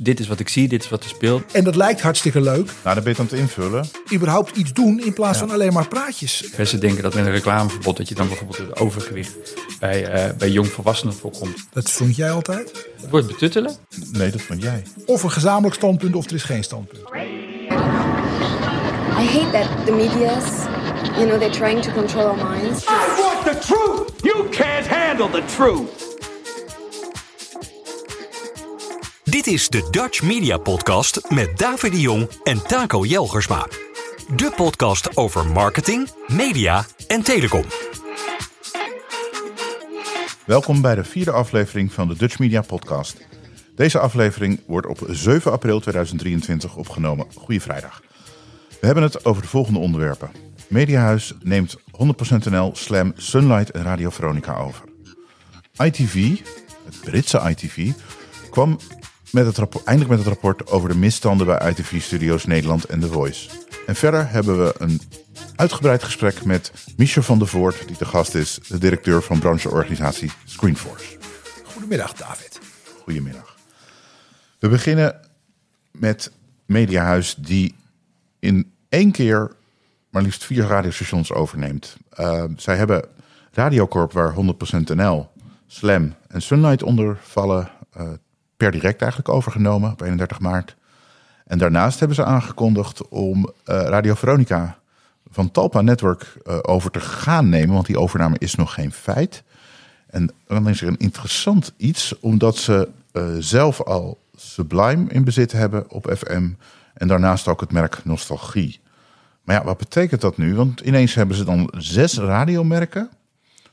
Dit is wat ik zie, dit is wat er speelt. En dat lijkt hartstikke leuk. Nou, dan ben je aan het invullen. Überhaupt iets doen in plaats van alleen maar praatjes. Mensen denken dat met een reclameverbod dat je dan bijvoorbeeld het overgewicht bij, eh bij jongvolwassenen voorkomt. Dat vond jij altijd. Het wordt betuttelen. Nee, dat vond jij. Of een gezamenlijk standpunt of er is geen standpunt. I hate that the media's, you know, they're trying to control our minds. I want the truth! You can't handle the truth! Dit is de Dutch Media Podcast met David de Jong en Taco Jelgersma. De podcast over marketing, media en telecom. Welkom bij de vierde aflevering van de Dutch Media Podcast. Deze aflevering wordt op 7 april 2023 opgenomen. Goeie vrijdag. We hebben het over de volgende onderwerpen. Mediahuis neemt 100% NL, Slam, Sunlight en Radio Veronica over. ITV, het Britse ITV, kwam met het rapport, eindelijk met het rapport over de misstanden bij ITV Studios Nederland en The Voice. En verder hebben we een uitgebreid gesprek met Michel van der Voort, die de gast is, de directeur van brancheorganisatie Screenforce. Goedemiddag, David. Goedemiddag. We beginnen met Mediahuis, die in één keer maar liefst vier radiostations overneemt. Uh, zij hebben Radiocorp, waar 100% NL, Slam en Sunlight onder vallen, uh, per direct eigenlijk overgenomen op 31 maart. En daarnaast hebben ze aangekondigd om uh, Radio Veronica van Talpa Network over te gaan nemen, want die overname is nog geen feit. En dan is er een interessant iets, omdat ze zelf al Sublime in bezit hebben op FM en daarnaast ook het merk Nostalgie. Maar ja, wat betekent dat nu? Want ineens hebben ze dan zes radiomerken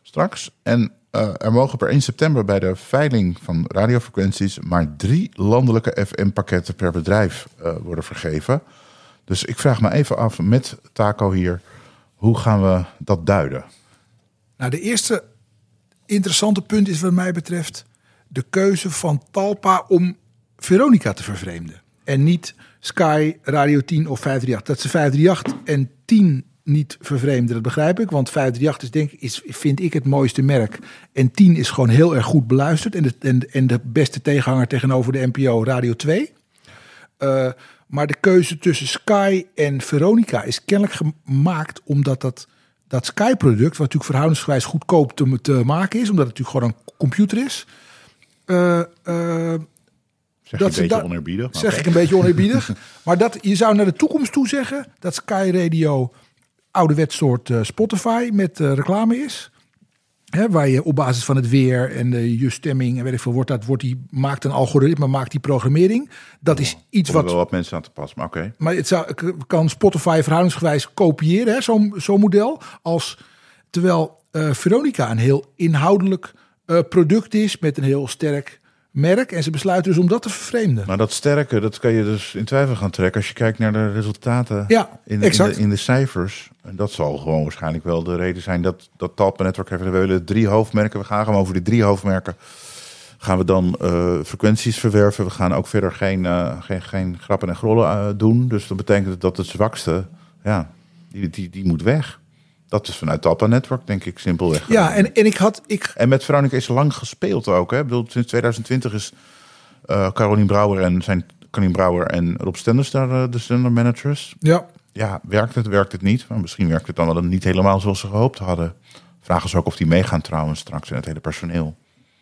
straks. En uh, er mogen per 1 september bij de veiling van radiofrequenties maar drie landelijke FM-pakketten per bedrijf uh, worden vergeven. Dus ik vraag me even af met Taco hier, hoe gaan we dat duiden? Nou, de eerste interessante punt is wat mij betreft de keuze van Talpa om Veronica te vervreemden. En niet Sky, Radio 10 of 538. Dat ze 538 en 10 niet vervreemden, dat begrijp ik. Want 538 is, denk ik, is, vind ik het mooiste merk. En 10 is gewoon heel erg goed beluisterd. En de, en, en de beste tegenhanger tegenover de NPO Radio 2. Uh, maar de keuze tussen Sky en Veronica is kennelijk gemaakt omdat dat, dat Sky-product, wat natuurlijk verhoudingsgewijs goedkoop te, te maken is, omdat het natuurlijk gewoon een computer is. Uh, uh, Zeg dat een beetje oneerbiedig? Zeg okay. ik een beetje oneerbiedig. maar dat, je zou naar de toekomst toe zeggen dat Sky Radio ouderwets soort uh, Spotify met uh, reclame is. Hè, waar je op basis van het weer en de je stemming en weet ik veel, wordt dat, wordt die, maakt een algoritme, maakt die programmering. Dat is iets wat. wel wat mensen aan te passen, maar oké. Okay. Maar het zou, kan Spotify verhoudingsgewijs kopiëren, zo'n zo model. Als, terwijl uh, Veronica een heel inhoudelijk product is met een heel sterk merk. En ze besluiten dus om dat te vervreemden. Maar dat sterke, dat kan je dus in twijfel gaan trekken als je kijkt naar de resultaten ja, in, exact. in, de, in de cijfers. En dat zal gewoon waarschijnlijk wel de reden zijn dat, dat Talpa Network heeft. We willen drie hoofdmerken. We gaan gewoon over die drie hoofdmerken. Gaan we dan uh, frequenties verwerven. We gaan ook verder geen, uh, geen, geen grappen en grollen uh, doen. Dus dat betekent dat het zwakste, ja, die, die, die moet weg. Dat is vanuit Talpa Network, denk ik, simpelweg. Ja, en, en ik had... Ik... En met Veronica is lang gespeeld ook. Hè? Ik bedoel, sinds 2020 is uh, Carolien Brouwer en zijn Carolien Brouwer en Rob Stenders daar uh, de zender managers. Ja. Ja, werkt het, werkt het niet? Maar misschien werkt het dan wel niet helemaal zoals ze gehoopt hadden. Vragen ze ook of die meegaan trouwens straks in het hele personeel.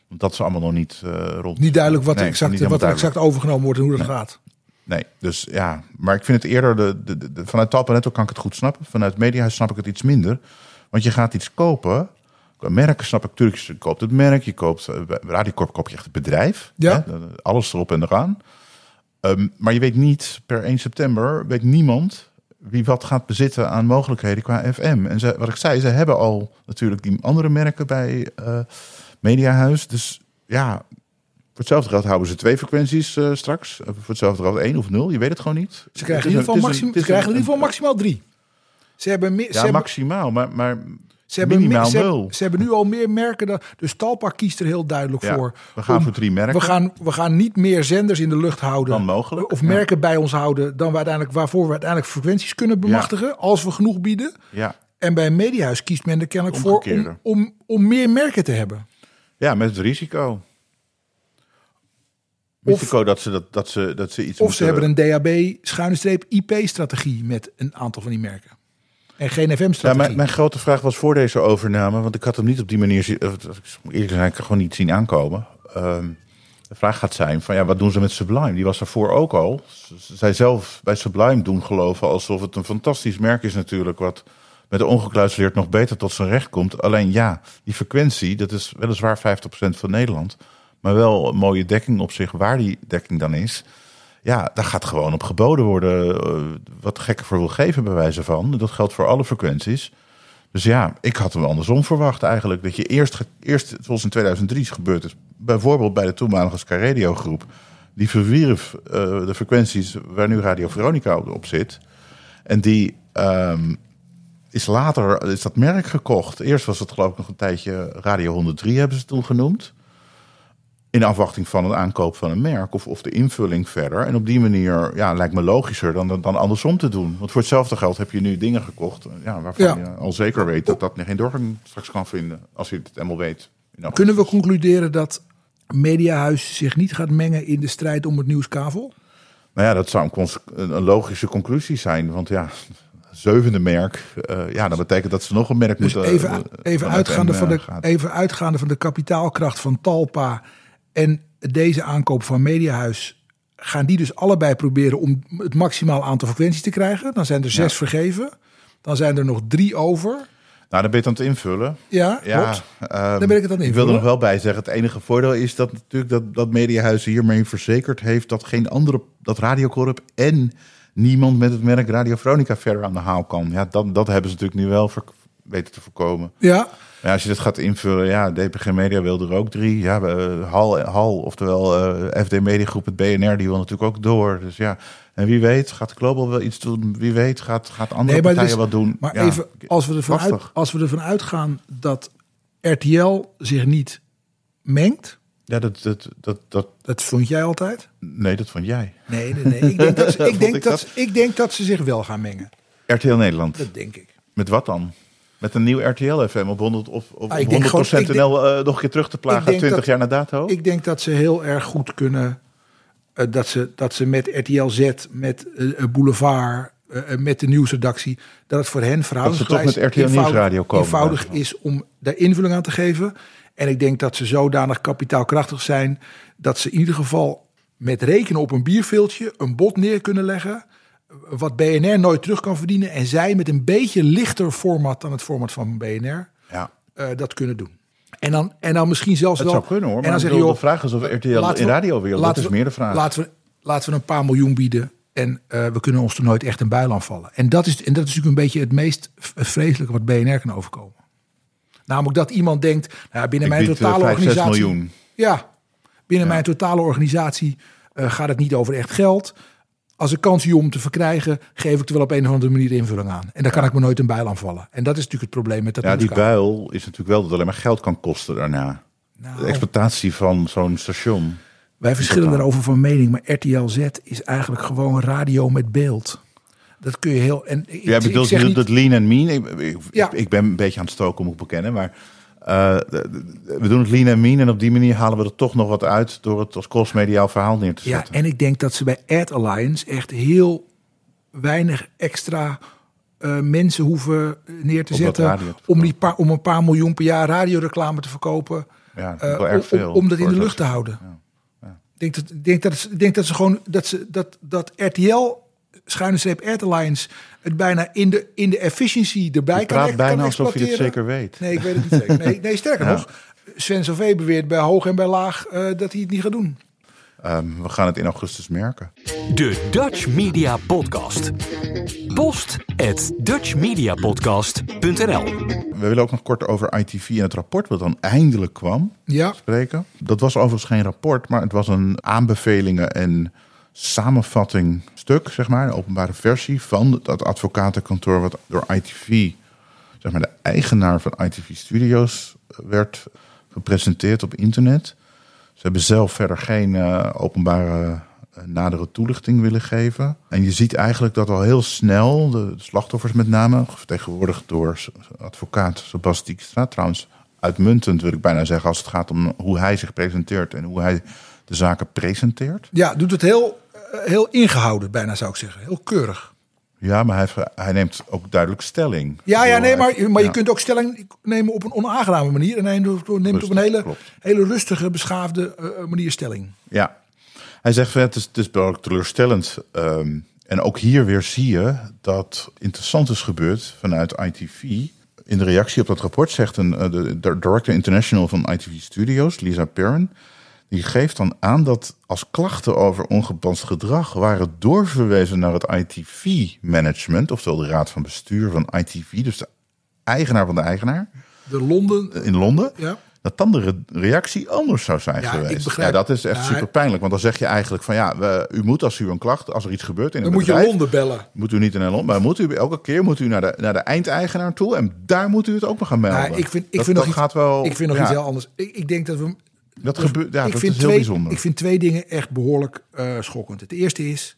Want dat is allemaal nog niet uh, rond. Niet duidelijk wat, nee, exact, wat er exact overgenomen wordt en hoe dat nee. gaat. Nee, dus ja, maar ik vind het eerder, de, de, de, vanuit Talpa Network kan ik het goed snappen. Vanuit Mediahuis snap ik het iets minder. Want je gaat iets kopen. Merken snap ik natuurlijk. Je koopt het merk, je koopt Radiocorp, koop je echt het bedrijf. Ja. Hè, alles erop en eraan. Um, maar je weet niet, per 1 september weet niemand wie wat gaat bezitten aan mogelijkheden qua FM. En ze, wat ik zei, ze hebben al natuurlijk die andere merken bij uh, Mediahuis. Dus ja, hetzelfde geld houden ze twee frequenties uh, straks. Voor hetzelfde geld één of nul. Je weet het gewoon niet. Ze krijgen in ieder geval, ze krijgen in ieder geval maximaal drie. Ze hebben meer. Ja, maximaal, maar, maar ze hebben, minimaal ze, nul. Ze hebben nu al meer merken. Dan, dus Talpa kiest er heel duidelijk ja, voor. We gaan om, voor drie merken. We gaan, we gaan niet meer zenders in de lucht houden. Dan mogelijk. Of merken ja. bij ons houden. Dan we uiteindelijk, waarvoor we uiteindelijk frequenties kunnen bemachtigen. Ja. Als we genoeg bieden. Ja. En bij een mediahuis kiest men er kennelijk voor om, om, om meer merken te hebben. Ja, met het risico. Risico dat ze, dat, dat ze, dat ze iets Of ze hebben een DAB schuine streep IP-strategie met een aantal van die merken. En geen Ja, FM-strategie. mijn, mijn grote vraag was voor deze overname, want ik had hem niet op die manier, zien- ik eerlijk gezegd, gewoon niet zien aankomen. Ehm, de vraag gaat zijn van ja, wat doen ze met Sublime? Die was daarvoor ook al. Zij zelf bij Sublime doen geloven alsof het een fantastisch merk is natuurlijk, wat met de ongekluisteerd nog beter tot zijn recht komt. Alleen ja, die frequentie, dat is weliswaar 50% van Nederland, maar wel een mooie dekking op zich, waar die dekking dan is. Ja, daar gaat gewoon op geboden worden eh, wat de gekke voor wil geven bij wijze van. Dat geldt voor alle frequenties. Dus ja, ik had hem andersom verwacht eigenlijk. Dat je eerst, eerst zoals in 2003 is gebeurd bijvoorbeeld bij de toenmalige Sky Radio groep, die verwierf eh, de frequenties waar nu Radio Veronica op, zit. En die ehm, is later, is dat merk gekocht. Eerst was het geloof ik nog een tijdje Radio 103 hebben ze toen genoemd. In afwachting van een aankoop van een merk of, of de invulling verder. En op die manier ja, lijkt me logischer dan, dan andersom te doen. Want voor hetzelfde geld heb je nu dingen gekocht ja, waarvan Ja. je al zeker weet dat dat geen doorgang straks kan vinden. Als je het helemaal weet. Kunnen we concluderen dat Mediahuis zich niet gaat mengen in de strijd om het nieuwskavel? Nou ja, dat zou een, een logische conclusie zijn. Want ja, zevende merk. eh, ja, dat betekent dat ze nog een merk Dus moeten... even, eh, even, uitgaande van eh, de, even uitgaande van de kapitaalkracht van Talpa en deze aankoop van Mediahuis. Gaan die dus allebei proberen om het maximaal aantal frequenties te krijgen? Dan zijn er zes vergeven. Dan zijn er nog drie over. Nou, dan ben je het aan het invullen. Ja, Ja, klopt. ehm, Dan ben ik het aan het Ik wil er invullen. nog wel bij zeggen, het enige voordeel is dat natuurlijk dat, dat Mediahuis hiermee verzekerd heeft dat geen andere, dat Radiocorp en niemand met het merk Radio Veronica verder aan de haal kan. Ja, dat, dat hebben ze natuurlijk nu wel weten te voorkomen. Ja, ja, als je dit gaat invullen, ja, DPG Media wil er ook drie. Ja, eh, Hal, Hal oftewel eh, FD Mediagroep, het BNR, die wil natuurlijk ook door. Dus ja, en wie weet gaat Global wel iets doen. Wie weet gaat, gaat andere nee, partijen dus- wat doen. maar Ja, even, als we, ervan uit, als we ervan uitgaan dat RTL zich niet mengt, Ja, dat, dat, dat, dat, dat vond jij altijd? nee, dat vond jij. Nee, nee, nee. Ik denk dat ze, ik denk ik dat, dat? ik denk dat ze zich wel gaan mengen. RTL Nederland. Dat denk ik. Met wat dan? Met een nieuw RTL FM op 100 of op Ah, ik denk 100% gewoon- ik denk- NL nog een keer terug te plagen denk 20 dat- jaar na dato? Ik denk dat ze heel erg goed kunnen. eh, dat, ze, dat ze met RTL Z, met eh, eh, Boulevard, met de nieuwsredactie. dat het voor hen verhoudingsgewijs toch met RTL eenvoudig- Nieuwsradio komen, eenvoudig is om daar invulling aan te geven. En ik denk dat ze zodanig kapitaalkrachtig zijn. dat ze in ieder geval met rekenen op een bierveeltje. een bod neer kunnen leggen. Wat BNR nooit terug kan verdienen. en zij met een beetje lichter format dan het format van BNR. ja. eh, dat kunnen doen. En dan, en dan misschien zelfs Het wel. zou kunnen hoor. En dan zeg je, joh, de vraag is of RTL in radio wil. Dat laten is we- meer de vraag. Laten we, laten we een paar miljoen bieden. En eh, we kunnen ons er nooit echt een buil aanvallen. En dat, is, en dat is natuurlijk een beetje het meest vreselijke wat BNR kan overkomen. Namelijk dat iemand denkt, nou, binnen Ik mijn eh, totale 5, 6 organisatie. miljoen. Ja, binnen mijn totale organisatie gaat het niet over echt geld. Als ik kans zie om te verkrijgen, geef ik er wel op een of andere manier invulling aan. En daar kan ik me nooit een buil aanvallen. En dat is natuurlijk het probleem met dat Ja, die buil is natuurlijk wel dat het alleen maar geld kan kosten daarna. Nou, De exploitatie van zo'n station. Wij verschillen daarover van mening, maar RTL Z is eigenlijk gewoon radio met beeld. Dat kun je heel. En ik, Jij ik bedoelt zeg niet, dat lean en mean? Ik, ik, Ja. ik ben een beetje aan het stoken, moet ik bekennen. Maar eh, we doen het lean en mean. En op die manier halen we er toch nog wat uit... door het als crossmediaal verhaal neer te ja, zetten. en ik denk dat ze bij Ad Alliance echt heel weinig extra eh, mensen hoeven neer te zetten. Om, die paar, om een paar miljoen per jaar radioreclame te verkopen. Ja, dat eh, erg veel. om, om dat in de lucht te houden. Ja. Ja. Ik denk dat, ik denk dat, ze- ik denk dat ze gewoon dat ze dat, dat RTL schuine streep Alliance het bijna in de, in de efficiency erbij Je kan, praat kan bijna alsof je het zeker weet. Nee, ik weet het niet zeker. Nee, nee sterker Ja. nog, Sven Sauvé beweert bij hoog en bij laag eh, dat hij het niet gaat doen. Ehm, we gaan het in augustus merken. De Dutch Media Podcast. Post at dutchmediapodcast.nl We willen ook nog kort over ITV en het rapport wat dan eindelijk kwam Ja, spreken. Dat was overigens geen rapport, maar het was een aanbevelingen en samenvatting stuk, zeg maar, een openbare versie van dat advocatenkantoor wat door ITV, zeg maar de eigenaar van ITV Studios, werd gepresenteerd op internet. Ze hebben zelf verder geen eh, openbare eh, nadere toelichting willen geven. En je ziet eigenlijk dat al heel snel, de slachtoffers met name, vertegenwoordigd door advocaat Sebas Dijkstra, trouwens uitmuntend wil ik bijna zeggen als het gaat om hoe hij zich presenteert en hoe hij de zaken presenteert. Ja, doet het heel, eh, heel ingehouden, bijna zou ik zeggen. Heel keurig. Ja, maar hij, hij neemt ook duidelijk stelling. Ja, ja, nee, maar, maar je kunt ook stelling nemen op een onaangename manier. En hij neemt op een hele, klopt. hele rustige, beschaafde eh, manier stelling. Ja, hij zegt het is, het is behoorlijk teleurstellend. Ehm, en ook hier weer zie je dat interessant is gebeurd vanuit ITV. In de reactie op dat rapport zegt een, eh, de, de Director International van ITV Studios, Lisa Perrin, die geeft dan aan dat als klachten over ongepast gedrag waren doorverwezen naar het ITV-management, oftewel de raad van bestuur van ITV, dus de eigenaar van de eigenaar De Londen, in Londen, ja. dat dan de re- reactie anders zou zijn Ja, geweest. ik begrijp- ja, dat is echt Ja, super pijnlijk. Want dan zeg je eigenlijk van ja, we, u moet als u een klacht, als er iets gebeurt in dan moet je Londen bellen. moet u niet naar Londen, maar moet u elke keer moet u naar de, naar de eindeigenaar toe en daar moet u het ook nog gaan melden. Ja, ik vind, ik dat, vind dat nog gaat iets, wel. ik vind nog iets heel anders. Ik, ik denk dat we. Dat gebeurt. Ja, ik dat vind is heel twee, bijzonder. Ik vind twee dingen echt behoorlijk eh, schokkend. Het eerste is,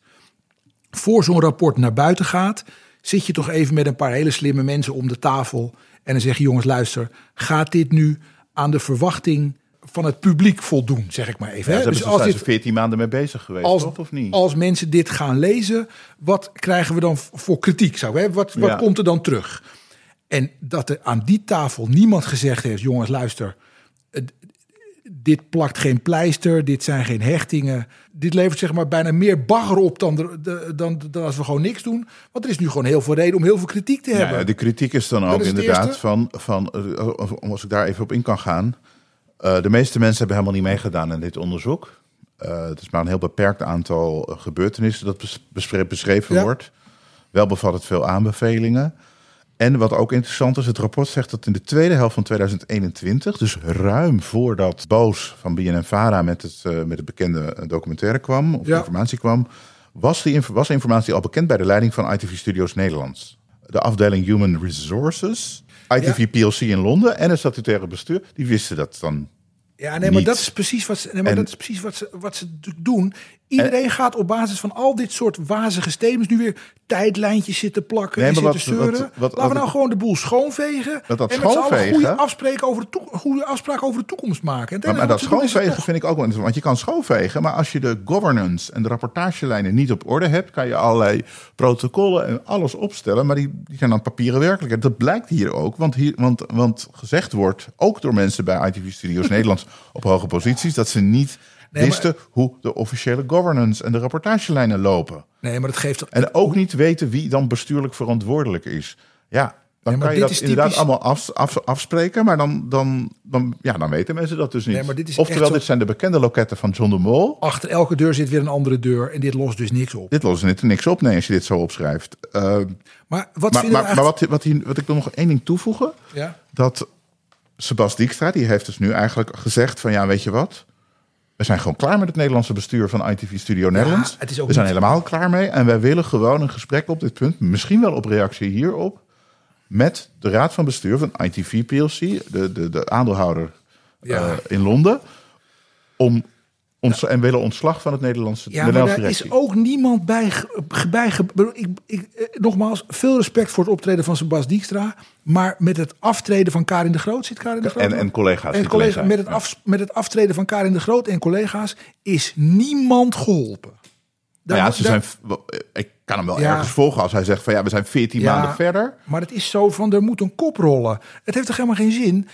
voor zo'n rapport naar buiten gaat, zit je toch even met een paar hele slimme mensen om de tafel en dan zeg je jongens luister, gaat dit nu aan de verwachting van het publiek voldoen, zeg ik maar even. ja, Dus als dit 14 maanden mee bezig geweest, als, toch? Of niet? als mensen dit gaan lezen, wat krijgen we dan voor kritiek? Zou, hè? Wat, wat Ja. komt er dan terug? En dat er aan die tafel niemand gezegd heeft: jongens, luister, dit plakt geen pleister, dit zijn geen hechtingen. Dit levert zeg maar bijna meer bagger op dan, de, de- dan, dan als we gewoon niks doen. Want er is nu gewoon heel veel reden om heel veel kritiek te hebben. Ja, de kritiek is dan ook is inderdaad van, van eh, als ik daar even op in kan gaan. eh, de meeste mensen hebben helemaal niet meegedaan aan dit onderzoek. Eh, het is maar een heel beperkt aantal gebeurtenissen dat bes- beschre- beschreven Ja. wordt. Wel bevat het veel aanbevelingen. En wat ook interessant is, het rapport zegt dat in de tweede helft van 2021, dus ruim voordat Boos van BNNVARA met het, eh, met het bekende eh, documentaire kwam, of Ja. informatie kwam, was, die, was de informatie al bekend bij de leiding van ITV Studios Nederlands. De afdeling Human Resources, ITV PLC in Londen en het statutaire bestuur, die wisten dat dan. Ja, nee, maar niet. dat is precies wat ze, nee, maar En- dat is precies wat ze, wat ze doen. Iedereen gaat op basis van al dit soort wazige statements nu weer tijdlijntjes zitten plakken Nee, en zitten wat- zeuren. wat- wat- Laten we nou gewoon de boel schoonvegen. Dat- dat en schoonvegen? goede afspraken over de, goede afspraken over de toekomst maken. En Maar, maar dat schoonvegen toch- vind ik ook wel interessant. Want je kan schoonvegen, maar als je de governance en de rapportagelijnen niet op orde hebt, kan je allerlei protocollen en alles opstellen. Maar die, die zijn dan papieren werkelijkheid. Dat blijkt hier ook. Want, hier, want, want gezegd wordt, ook door mensen bij ITV Studios Nederlands op hoge posities, dat ze niet Nee, maar- wisten hoe de officiële governance en de rapportagelijnen lopen. Nee, maar dat geeft. En ook niet weten wie dan bestuurlijk verantwoordelijk is. Ja, dan Nee, kan je dat inderdaad typisch- allemaal af, af- afspreken, maar dan, dan, dan, ja, dan weten mensen dat dus niet. Nee, maar dit is Oftewel, zo- dit zijn de bekende loketten van John de Mol. Achter elke deur zit weer een andere deur en dit lost dus niks op. Dit lost er niks op, nee, als je dit zo opschrijft. Uh, Maar wat maar maar, echt... maar wat, wat, hier, wat ik wil nog één ding toevoegen. Ja? Dat Sebas Dijkstra, die heeft dus nu eigenlijk gezegd van ja, weet je wat... We zijn gewoon klaar met het Nederlandse bestuur van ITV Studio ook we zijn helemaal klaar mee. En wij willen gewoon een gesprek op dit punt. Misschien wel op reactie hierop. Met de raad van bestuur van ITV PLC. De, de, de aandeelhouder Ja. eh, in Londen. Om ons, En willen ontslag van het Nederlandse Ja, maar daar is ook niemand bij. bij ik, ik, eh, nogmaals, veel respect voor het optreden van Sebas Dijkstra. Maar met het aftreden van Karin de Groot zit Karin de Groot. En- en collega's En collega's met, het af, met het aftreden van Karin de Groot en collega's is niemand geholpen. Daar Nou ja, moet- ze daar- zijn, ik kan hem wel Ja. ergens volgen als hij zegt van ja, we zijn 14 Ja, maanden verder. Maar het is zo van, er moet een kop rollen. Het heeft toch helemaal geen zin?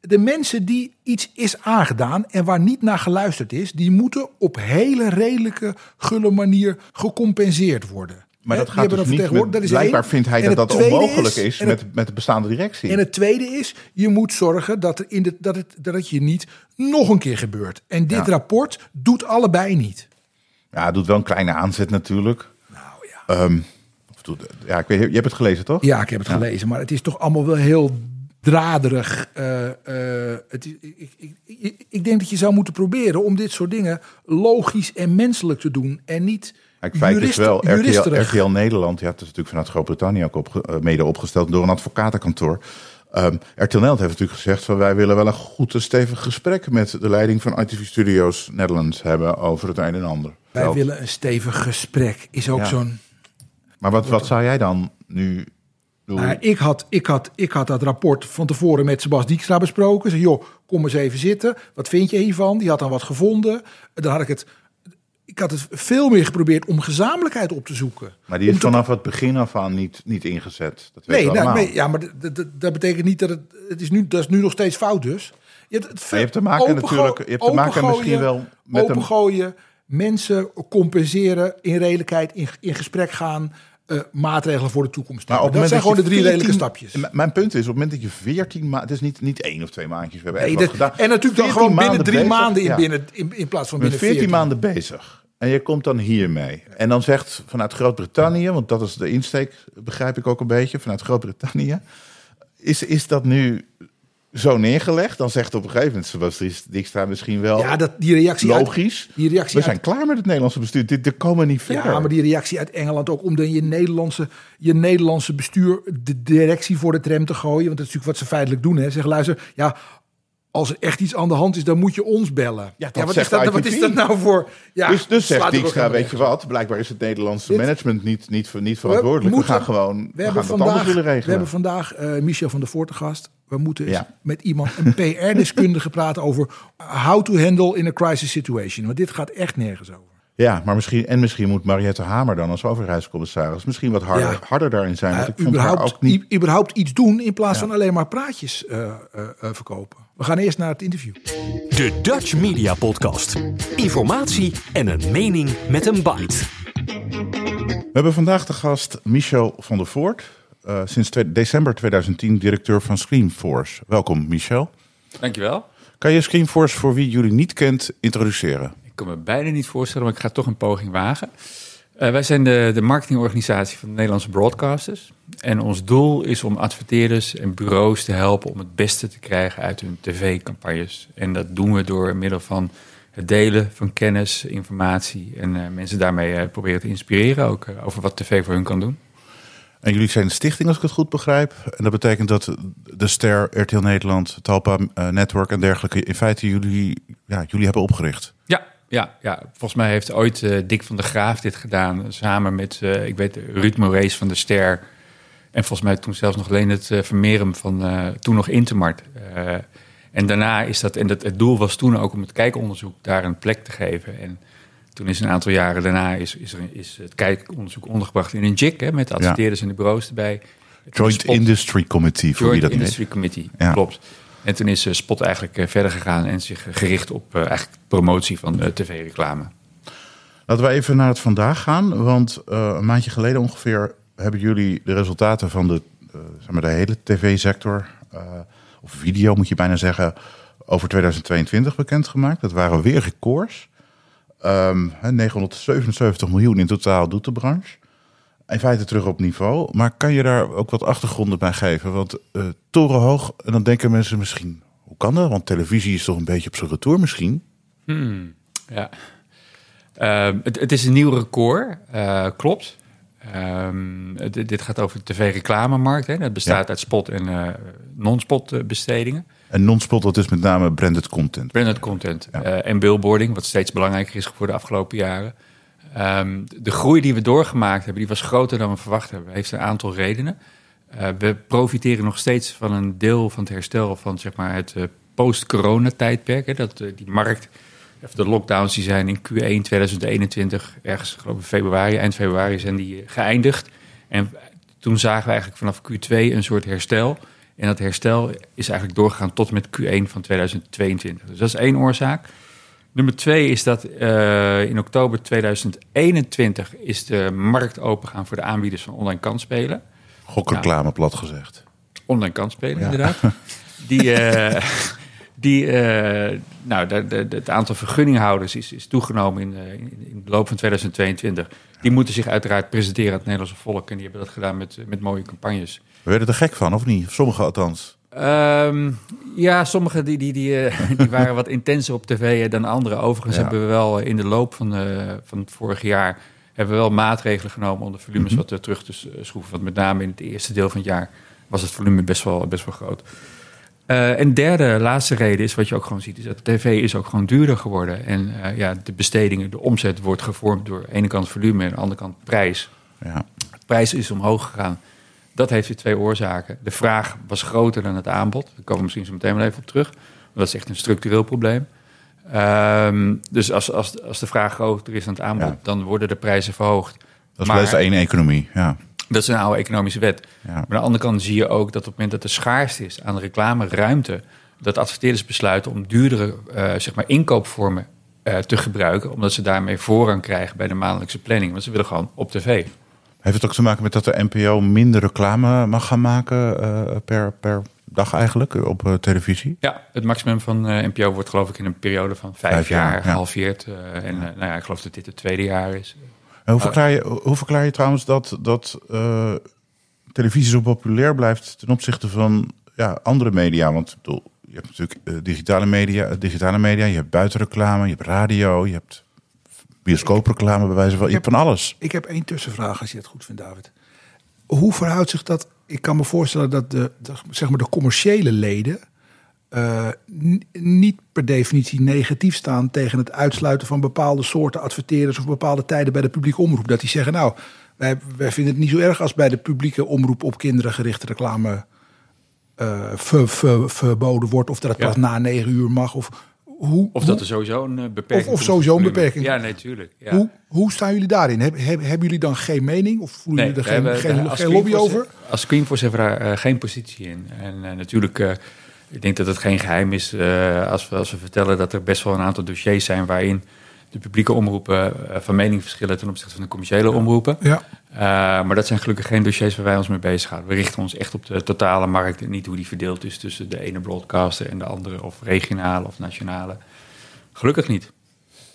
De mensen die iets is aangedaan en waar niet naar geluisterd is... die moeten op hele redelijke, gulle manier gecompenseerd worden. Maar dat gaat dus niet met, dat is blijkbaar één. vindt hij En dat dat onmogelijk is, het- met, met de bestaande directie. En het tweede is, je moet zorgen dat, er in de, dat, het, dat het je niet nog een keer gebeurt. En dit Ja. rapport doet allebei niet. Ja, het doet wel een kleine aanzet natuurlijk. Ja. Ehm, ja, ik weet, je hebt het gelezen toch? Ja, ik heb het gelezen, maar het is toch allemaal wel heel draderig. Eh, eh, het is, ik, ik, ik, ik denk dat je zou moeten proberen om dit soort dingen logisch en menselijk te doen. En niet Kijk, feit is wel, RTL, juristerig. RTL Nederland, ja, het is natuurlijk vanuit Groot-Brittannië ook eh, mede opgesteld door een advocatenkantoor. Ehm RTL Nederland heeft natuurlijk gezegd van wij willen wel een goed en stevig gesprek met de leiding van ITV Studios Netherlands hebben over het een en ander. Wij Zelf. willen een stevig gesprek. Is ook Ja. zo'n. Maar wat, wat zou jij dan nu bedoel, Nou, ik, had, ik, had, ik had dat rapport van tevoren met Sebas Dijkstra besproken. Zeg, joh, kom eens even zitten. Wat vind je hiervan? Die had dan wat gevonden. Dan had ik het... Ik had het veel meer geprobeerd om gezamenlijkheid op te zoeken. maar die is te- vanaf het begin af aan niet, niet ingezet. Dat weet Nee, nou, nee, ja, maar dat- betekent niet dat het... Het is nu, dat is nu nog steeds fout dus. Je hebt, het je hebt te maken natuurlijk- je hebt te maken misschien wel met een- mensen compenseren, in redelijkheid, in, in gesprek gaan... eh, maatregelen voor de toekomst. Maar op dat zijn gewoon de drie redelijke 14 stapjes. Mijn punt is, op het moment dat je 14 maanden... Het is niet, niet één of twee maandjes. We hebben Nee, dat- gedaan. en natuurlijk dan 14 gewoon binnen drie bezig, maanden in, ja. binnen, in, in plaats van binnen 14 14. maanden bezig. En je komt dan hiermee. En dan zegt vanuit Groot-Brittannië, want dat is de insteek, begrijp ik ook een beetje, vanuit Groot-Brittannië. Is, is dat nu zo neergelegd? Dan zegt op een gegeven moment Sebastian Dijkstra misschien wel Ja, dat, die reactie uit- logisch. die reactie We zijn uit- klaar met het Nederlandse bestuur. Dit, dit komen niet verder. Ja, maar die reactie uit Engeland ook om dan je Nederlandse, je Nederlandse bestuur de directie voor de tram te gooien. Want dat is natuurlijk wat ze feitelijk doen. Hè. Zeggen, luister, ja, als er echt iets aan de hand is, dan moet je ons bellen. Ja, dat wat, zegt is dat, wat is dat nou voor... Ja, dus dus zegt Dijkstra, weet je wat? Blijkbaar is het Nederlandse Dit- management niet, niet, niet verantwoordelijk. We, moeten- gaan gewoon we, We gaan hebben dat anders vandaag, willen we regelen. hebben vandaag eh, Michel van der Voort te gast. We moeten Ja. met iemand, een PR-deskundige praten over how to handle in a crisis situation. Want dit gaat echt nergens over. Ja, maar misschien, en misschien moet Mariette Hamer dan als overheidscommissaris misschien wat harder, Ja. harder daarin zijn. Want Uh, ik vond haar überhaupt, ook niet... überhaupt iets doen in plaats van alleen maar praatjes eh, eh, eh, verkopen. We gaan eerst naar het interview. De Dutch Media Podcast. Informatie en een mening met een bite. We hebben vandaag de gast Michel van der Voort. Eh, sinds december 2010 directeur van Screenforce. Welkom Michel. Dankjewel. Kan je Screenforce voor wie jullie niet kent introduceren? Ik kan me bijna niet voorstellen, maar ik ga toch een poging wagen. Eh, wij zijn de, de marketingorganisatie van de Nederlandse broadcasters. En ons doel is om adverteerders en bureaus te helpen om het beste te krijgen uit hun tv-campagnes. En dat doen we door middel van het delen van kennis, informatie en eh, mensen daarmee proberen te inspireren ook over wat tv voor hun kan doen. En jullie zijn een stichting als ik het goed begrijp. En dat betekent dat de Ster, RTL Nederland, Talpa eh, Network en dergelijke... in feite jullie, ja, jullie hebben opgericht. Ja, ja, ja. volgens mij heeft ooit eh, Dick van der Graaf dit gedaan. Samen met, eh, ik weet, Ruud Morees van de Ster. En volgens mij toen zelfs nog alleen het uh, Vermeerum van uh, toen nog Intermart. Uh, en daarna is dat, en dat, het doel was toen ook om het kijkonderzoek daar een plek te geven. En toen is een aantal jaren daarna is, is, er, is het kijkonderzoek ondergebracht in een JIC, hè, met de adverteerders ja. en de bureaus erbij. Joint Spot, Industry Committee, voor Joint wie dat Industry weet. Committee, ja. klopt. En toen is uh, Spot eigenlijk uh, verder gegaan en zich gericht op eigenlijk promotie van tv-reclame. Laten we even naar het vandaag gaan, want uh, een maandje geleden ongeveer hebben jullie de resultaten van de, zeg maar de hele tv-sector, uh, of video moet je bijna zeggen, over 2022 bekendgemaakt. Dat waren weer records. Um, 977 miljoen in totaal doet de branche. In feite terug op niveau. Maar kan je daar ook wat achtergronden bij geven? Want uh, torenhoog, en dan denken mensen misschien... Hoe kan dat? Want televisie is toch een beetje op zijn retour misschien? Hmm, ja. Uh, het, het, is een nieuw record, uh, klopt. Um, het, dit gaat over de tv-reclamemarkt. Dat bestaat ja. uit spot- en uh, non-spot bestedingen. En non-spot, dat is met name branded content. Branded content. Ja. Uh, en billboarding, wat steeds belangrijker is geworden de afgelopen jaren. Um, de groei die we doorgemaakt hebben, die was groter dan we verwacht hebben. Heeft een aantal redenen. Uh, we profiteren nog steeds van een deel van het herstel van zeg maar, het uh, post-corona-tijdperk. Hè. Dat die markt, of de lockdowns, die zijn in Q1 2021, ergens geloof ik februari, eind februari, zijn die geëindigd. En toen zagen we eigenlijk vanaf Q2 een soort herstel. En dat herstel is eigenlijk doorgegaan tot en met Q1 van 2022. Dus dat is één oorzaak. Nummer twee is dat uh, in oktober 2021 is de markt opengegaan voor de aanbieders van online kansspelen. Gokreclame, nou, plat gezegd. Online kansspelen, ja. inderdaad. Die, uh, die uh, nou, de, de, de, het aantal vergunninghouders is, is toegenomen in, in, in de loop van 2022. Die moeten zich uiteraard presenteren aan het Nederlandse volk. En die hebben dat gedaan met, met mooie campagnes. We werden er gek van, of niet? Sommigen althans. Um, ja, sommige die, die, die, uh, die waren wat intenser op tv dan andere. Overigens ja. hebben we wel in de loop van, uh, van het vorige jaar... hebben we wel maatregelen genomen om de volumes mm -hmm. wat terug te schroeven. Want met name in het eerste deel van het jaar was het volume best wel, best wel groot. Uh, en derde, laatste reden is wat je ook gewoon ziet... is dat tv is ook gewoon duurder geworden. En ja, de bestedingen, de omzet wordt gevormd door aan de ene kant volume... en aan de andere kant prijs. Ja. De prijs is omhoog gegaan... Dat heeft weer twee oorzaken. De vraag was groter dan het aanbod. Daar komen we misschien zo meteen wel even op terug. Maar dat is echt een structureel probleem. Ehm, dus als, als, als de vraag groter is dan het aanbod, Ja. dan worden de prijzen verhoogd. Dat is best één economie. Ja. Dat is een oude economische wet. Ja. Maar aan de andere kant zie je ook dat op het moment dat er schaarste is aan reclameruimte, dat adverteerders besluiten om duurdere eh, zeg maar inkoopvormen eh, te gebruiken, omdat ze daarmee voorrang krijgen bij de maandelijkse planning. Want ze willen gewoon op tv. Heeft het ook te maken met dat de NPO minder reclame mag gaan maken eh, per, per dag eigenlijk op eh, televisie? Ja, het maximum van eh, NPO wordt geloof ik in een periode van vijf, Vijf jaar, jaar ja. gehalveerd. eh, en nou ja, ik geloof dat dit het tweede jaar is. En hoe, verklaar je, hoe verklaar je trouwens dat, dat televisie zo populair blijft ten opzichte van ja, andere media? Want ik bedoel, je hebt natuurlijk digitale, media, digitale media, je hebt buitenreclame, je hebt radio, je hebt bioscoopreclame bij wijze van, je hebt van alles. Ik heb één tussenvraag, als je het goed vindt, David. Hoe verhoudt zich dat? Ik kan me voorstellen dat de, de, zeg maar de commerciële leden eh, niet per definitie negatief staan tegen het uitsluiten van bepaalde soorten adverteerders of bepaalde tijden bij de publieke omroep. Dat die zeggen, nou, wij, wij vinden het niet zo erg als bij de publieke omroep op kinderen gerichte reclame eh, ver- ver- verboden wordt of dat het Ja. pas na negen uur mag. Of, hoe, Of dat er sowieso een eh, beperking Of- of sowieso een beperking. Ja, nee, tuurlijk. Ja. hoe, hoe staan jullie daarin? Heb, heb- hebben jullie dan geen mening of voelen jullie er geen, geen, lobby over? Als Screenforce hebben we daar eh, geen positie in. En eh, natuurlijk, ik denk dat het geen geheim is als, we, als we vertellen dat er best wel een aantal dossiers zijn waarin de publieke omroepen eh, van mening verschillen ten opzichte van de commerciële omroepen. Ja. Eh, maar dat zijn gelukkig geen dossiers waar wij ons mee bezighouden. We richten ons echt op de totale markt en niet hoe die verdeeld is tussen de ene broadcaster en de andere, of regionale of nationale. Gelukkig niet.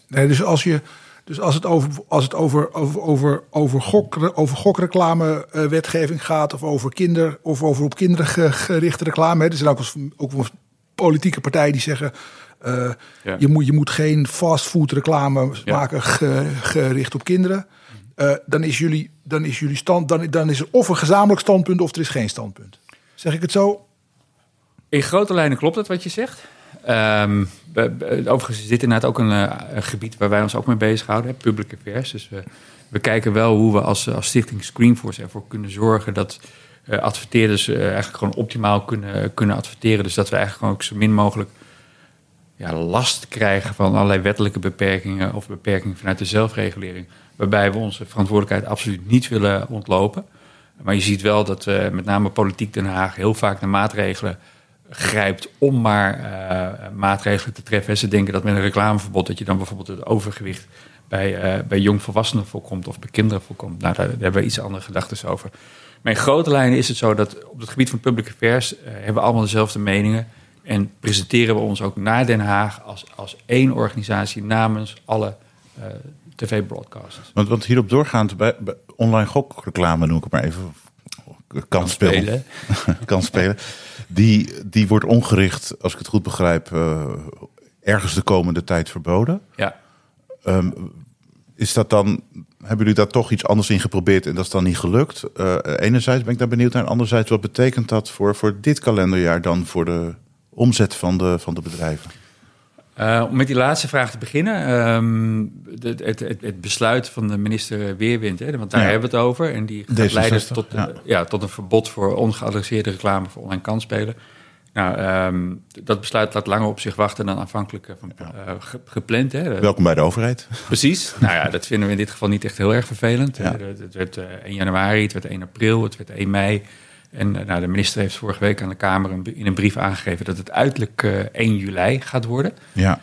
Nee, dus als, je, dus als het over, als het over, over, over, over, gok, over gokreclame eh, wetgeving gaat, of over kinder, of over op kinderen ge- gerichte reclame. Hè, er zijn ook, ook politieke partijen die zeggen. Eh, Ja. je, moet, je moet geen fastfood reclame Ja. maken ge- gericht op kinderen. Eh, dan is jullie, dan is jullie stand, dan, dan is er of een gezamenlijk standpunt of er is geen standpunt. Zeg ik het zo? In grote lijnen klopt het wat je zegt. We- we- overigens is dit inderdaad ook een, eh, een gebied waar wij ons ook mee bezighouden, hè, public affairs. Dus we, we kijken wel hoe we als, als stichting Screenforce ervoor kunnen zorgen dat eh, adverteerders eigenlijk gewoon optimaal kunnen, kunnen adverteren. Dus dat we eigenlijk gewoon ook zo min mogelijk last krijgen van allerlei wettelijke beperkingen of beperkingen vanuit de zelfregulering. Waarbij we onze verantwoordelijkheid absoluut niet willen ontlopen. Maar je ziet wel dat eh, met name politiek Den Haag heel vaak naar maatregelen grijpt om maar eh, maatregelen te treffen. Ze denken dat met een reclameverbod dat je dan bijvoorbeeld het overgewicht bij, eh, bij jongvolwassenen voorkomt of bij kinderen voorkomt. Nou, daar, hebben we iets andere gedachten over. Maar in grote lijnen is het zo dat op het gebied van public affairs hebben we allemaal dezelfde meningen. En presenteren we ons ook naar Den Haag als, als één organisatie namens alle eh, tv-broadcasters. Want, want hierop doorgaand, bij, bij online gokreclame noem ik het maar even, kan spelen. kan spelen. Die, die wordt ongericht, als ik het goed begrijp, eh, ergens de komende tijd verboden. Ja. Ehm, is dat dan, hebben jullie daar toch iets anders in geprobeerd en dat is dan niet gelukt? Eh, enerzijds ben ik daar benieuwd naar. Anderzijds, wat betekent dat voor, voor dit kalenderjaar dan voor de omzet van de, van de bedrijven? Uh, om met die laatste vraag te beginnen. Um, het, het, het, besluit van de minister Weerwind, hè, want daar Ja. hebben we het over. En die gaat D66, leiden tot, ja. uh, ja, tot een verbod voor ongeadresseerde reclame voor online kansspelen. Nou, um, dat besluit laat langer op zich wachten dan aanvankelijk van, ge, gepland. Hè. Welkom bij de overheid. Precies. nou ja, dat vinden we in dit geval niet echt heel erg vervelend. Het werd 1 januari, het werd 1 april, het werd 1 mei. En uh, nou, de minister heeft vorige week aan de Kamer een, in een brief aangegeven dat het uiterlijk uh, 1 juli gaat worden. Ja.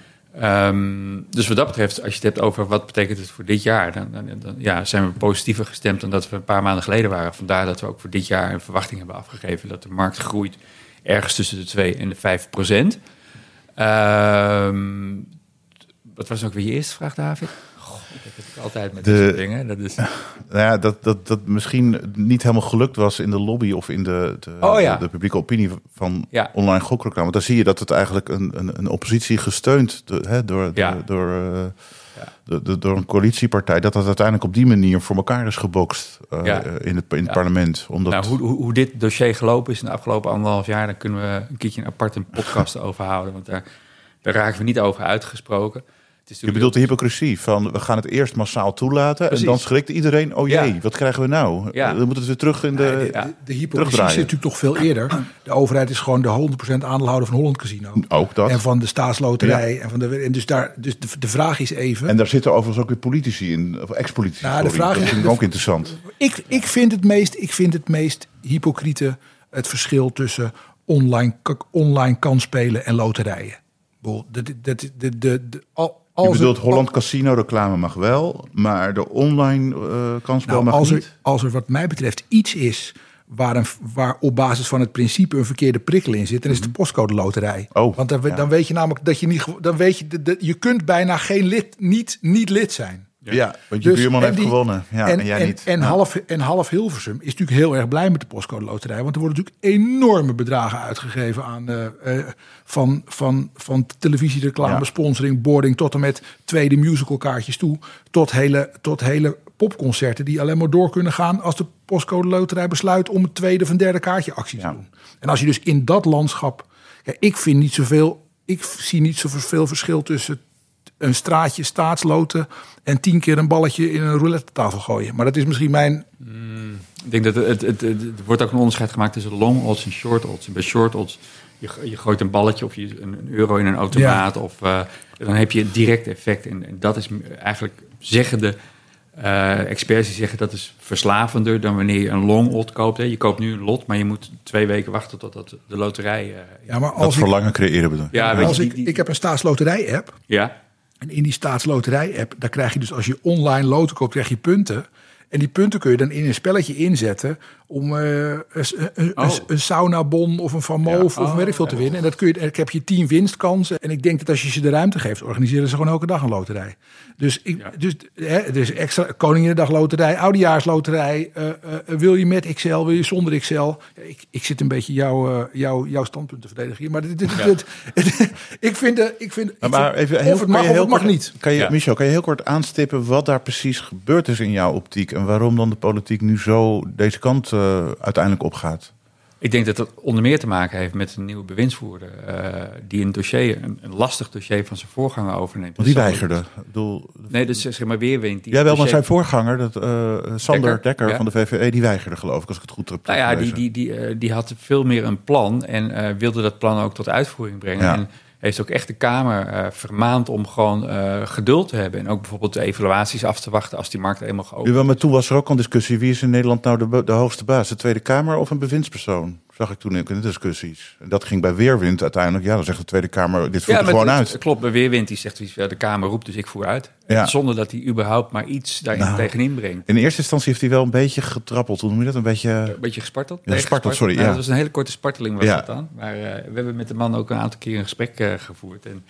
Um, dus wat dat betreft, als je het hebt over wat betekent het voor dit jaar, dan, dan, dan ja, zijn we positiever gestemd dan dat we een paar maanden geleden waren. Vandaar dat we ook voor dit jaar een verwachting hebben afgegeven dat de markt groeit ergens tussen de 2 en de 5 procent. Um, wat was ook weer je eerste vraag, David? Dat heb ik altijd met De- dit dingen. Dat is... Nou ja, dat, dat, dat misschien niet helemaal gelukt was in de lobby of in de, de, Oh ja. de, de publieke opinie van Ja. online gokreclame. Want daar zie je dat het eigenlijk een, een, een oppositie gesteund door, hè, door, Ja. door, eh, Ja. door, een coalitiepartij, dat dat uiteindelijk op die manier voor elkaar is gebokst eh, Ja. in het, in het parlement. Omdat, Nou, hoe, hoe, hoe dit dossier gelopen is in de afgelopen anderhalf jaar, daar kunnen we een keertje een apart een podcast over houden. Want daar, daar raken we niet over uitgesproken. Is Je bedoelt de hypocrisie van we gaan het eerst massaal toelaten Precies. en dan schrikt iedereen, oh jee, Ja. wat krijgen we nou? Ja. Dan moet het weer terug in de... De, Ja. de, de hypocrisie zit natuurlijk toch veel eerder. De overheid is gewoon de 100% aandeelhouder van Holland Casino. Ook dat. En van de staatsloterij. En, van de, en dus, daar, dus de, de vraag is even... En daar zitten overigens ook weer politici in, of ex-politici. Nou, de vraag dat is- ook interessant. Ik, ik, vind het meest, ik vind het meest hypocriete het verschil tussen online, online kansspelen en loterijen. Ik bedoel, Dat, dat, de, de, de, al, Je als bedoelt er, Holland Casino reclame mag wel, maar de online eh kansspel nou, mag als, er, niet. als er wat mij betreft iets is waar, een, waar op basis van het principe een verkeerde prikkel in zit, dan is het de postcode loterij. Mhm. Oh, Want dan, ja. dan weet je namelijk dat je niet, dan weet je, de- je kunt bijna geen lid, niet, niet lid zijn. Ja, want je Dus- buurman heeft die- gewonnen. Ja, en, jij en, niet. En, half, en half Hilversum is natuurlijk heel erg blij met de postcode loterij. Want er worden natuurlijk enorme bedragen uitgegeven aan eh, eh, van, van, van televisiereclame, Ja. sponsoring, boarding tot en met tweede musicalkaartjes toe. Tot hele, tot hele popconcerten die alleen maar door kunnen gaan als de postcode loterij besluit om een tweede of een derde kaartje actie te doen. En als je dus in dat landschap. Ik vind niet zoveel. Ik zie niet zoveel verschil tussen een straatje staatsloten en tien keer een balletje in een roulette tafel gooien. Maar dat is misschien mijn. Ik denk dat het, het, het, het- er wordt ook een onderscheid gemaakt tussen long odds en short odds. En bij short odds, je, je gooit een balletje of je, een, een euro in een automaat. Of, eh, dan heb je direct effect. En, en dat is eigenlijk, zeggen de eh, experts die zeggen dat is verslavender dan wanneer je een long odd koopt. Hè. Je koopt nu een lot, maar je moet twee weken wachten totdat de loterij... eh, Ja, maar Dat als ik, verlangen creëren bedoel je. Ja, als je, ik, die- ik heb een staatsloterij-app. ja, En in die staatsloterij-app, daar krijg je dus als je online loten koopt, krijg je punten. En die punten kun je dan in een spelletje inzetten om eh, een, een, een, Oh. een saunabon of een Van Moof Ja. of een Oh, veel te ja. winnen. En dat kun je, ik heb je tien winstkansen. En ik denk dat als je ze de ruimte geeft, organiseren ze gewoon elke dag een loterij. Dus, ik, Ja. dus, hè, dus extra Koninginnedag loterij, oudejaarsloterij. eh, eh, wil je met XL, wil je zonder XL? Ja, ik, ik zit een beetje jouw, eh, jouw, jouw standpunt te verdedigen hier. Maar dit, dit, dit- ik vind, de, ik vind, ik Maar vind- even heel, of het kan mag je of heel het mag kort- niet. Kan je, Ja. Michel, kan je heel kort aanstippen wat daar precies gebeurd is in jouw optiek en waarom dan de politiek nu zo deze kant uiteindelijk opgaat? Ik denk dat dat onder meer te maken heeft met een nieuwe bewindsvoerder. eh, die een dossier, een, een lastig dossier van zijn voorganger overneemt. Want die weigerde. Ik bedoel, Nee, dus zeg maar weerwind. Die Jawel, maar zijn voorganger, dat, eh, Sander Dekker, Dekker, ja. van de VVE, die weigerde geloof ik, als ik het goed heb Nou ja, die, die, die, eh, die had veel meer een plan en eh, wilde dat plan ook tot uitvoering brengen. Ja. En heeft ook echt de Kamer eh, vermaand om gewoon eh, geduld te hebben. En ook bijvoorbeeld de evaluaties af te wachten als die markt eenmaal geopend Jawel, maar toen was er ook al discussie. Wie is in Nederland nou de, de hoogste baas? De Tweede Kamer of een bewindspersoon? Zag ik toen in de discussies. En dat ging bij Weerwind uiteindelijk. Ja, dan zegt de Tweede Kamer, dit voert er gewoon het- uit. het Klopt, bij Weerwind die zegt, ja, de Kamer roept, dus ik voer uit. Ja. Zonder dat hij überhaupt maar iets daarin Nou. tegenin brengt. In eerste instantie heeft hij wel een beetje getrappeld. Hoe noem je dat? Een beetje... Een beetje gesparteld? Ja, gesparteld, sorry, Nou, ja. Dat was een hele korte sparteling was Ja. dat dan. Maar eh, we hebben met de man ook een aantal keer een gesprek eh, gevoerd. En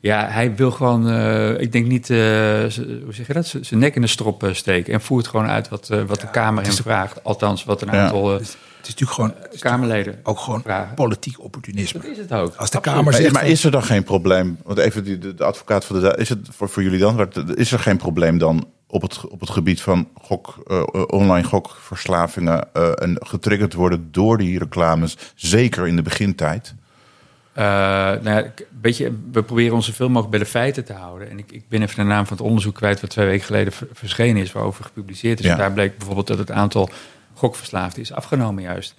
ja, hij wil gewoon, eh, ik denk niet, eh, hoe zeg je dat, zijn nek in de strop steken. En voert gewoon uit wat, eh, wat de Kamer hem vraagt. Althans, wat een aantal is natuurlijk gewoon Kamerleden ook gewoon vragen. politiek opportunisme. Dat is het ook. Als de Absoluut. Kamer Maar, zegt maar van- is er dan geen probleem? Want even die, de, de advocaat voor de... Is het voor, voor jullie dan? Is er geen probleem dan op het, op het gebied van gok, eh, online gokverslavingen... eh, en getriggerd worden door die reclames, zeker in de begintijd? Eh, nou ja, ik- weet je, we proberen ons zoveel mogelijk bij de feiten te houden. En ik, ik ben even de naam van het onderzoek kwijt... wat twee weken geleden ver- verschenen is, waarover gepubliceerd is. Ja. En daar bleek bijvoorbeeld dat het aantal gokverslaafden is afgenomen juist.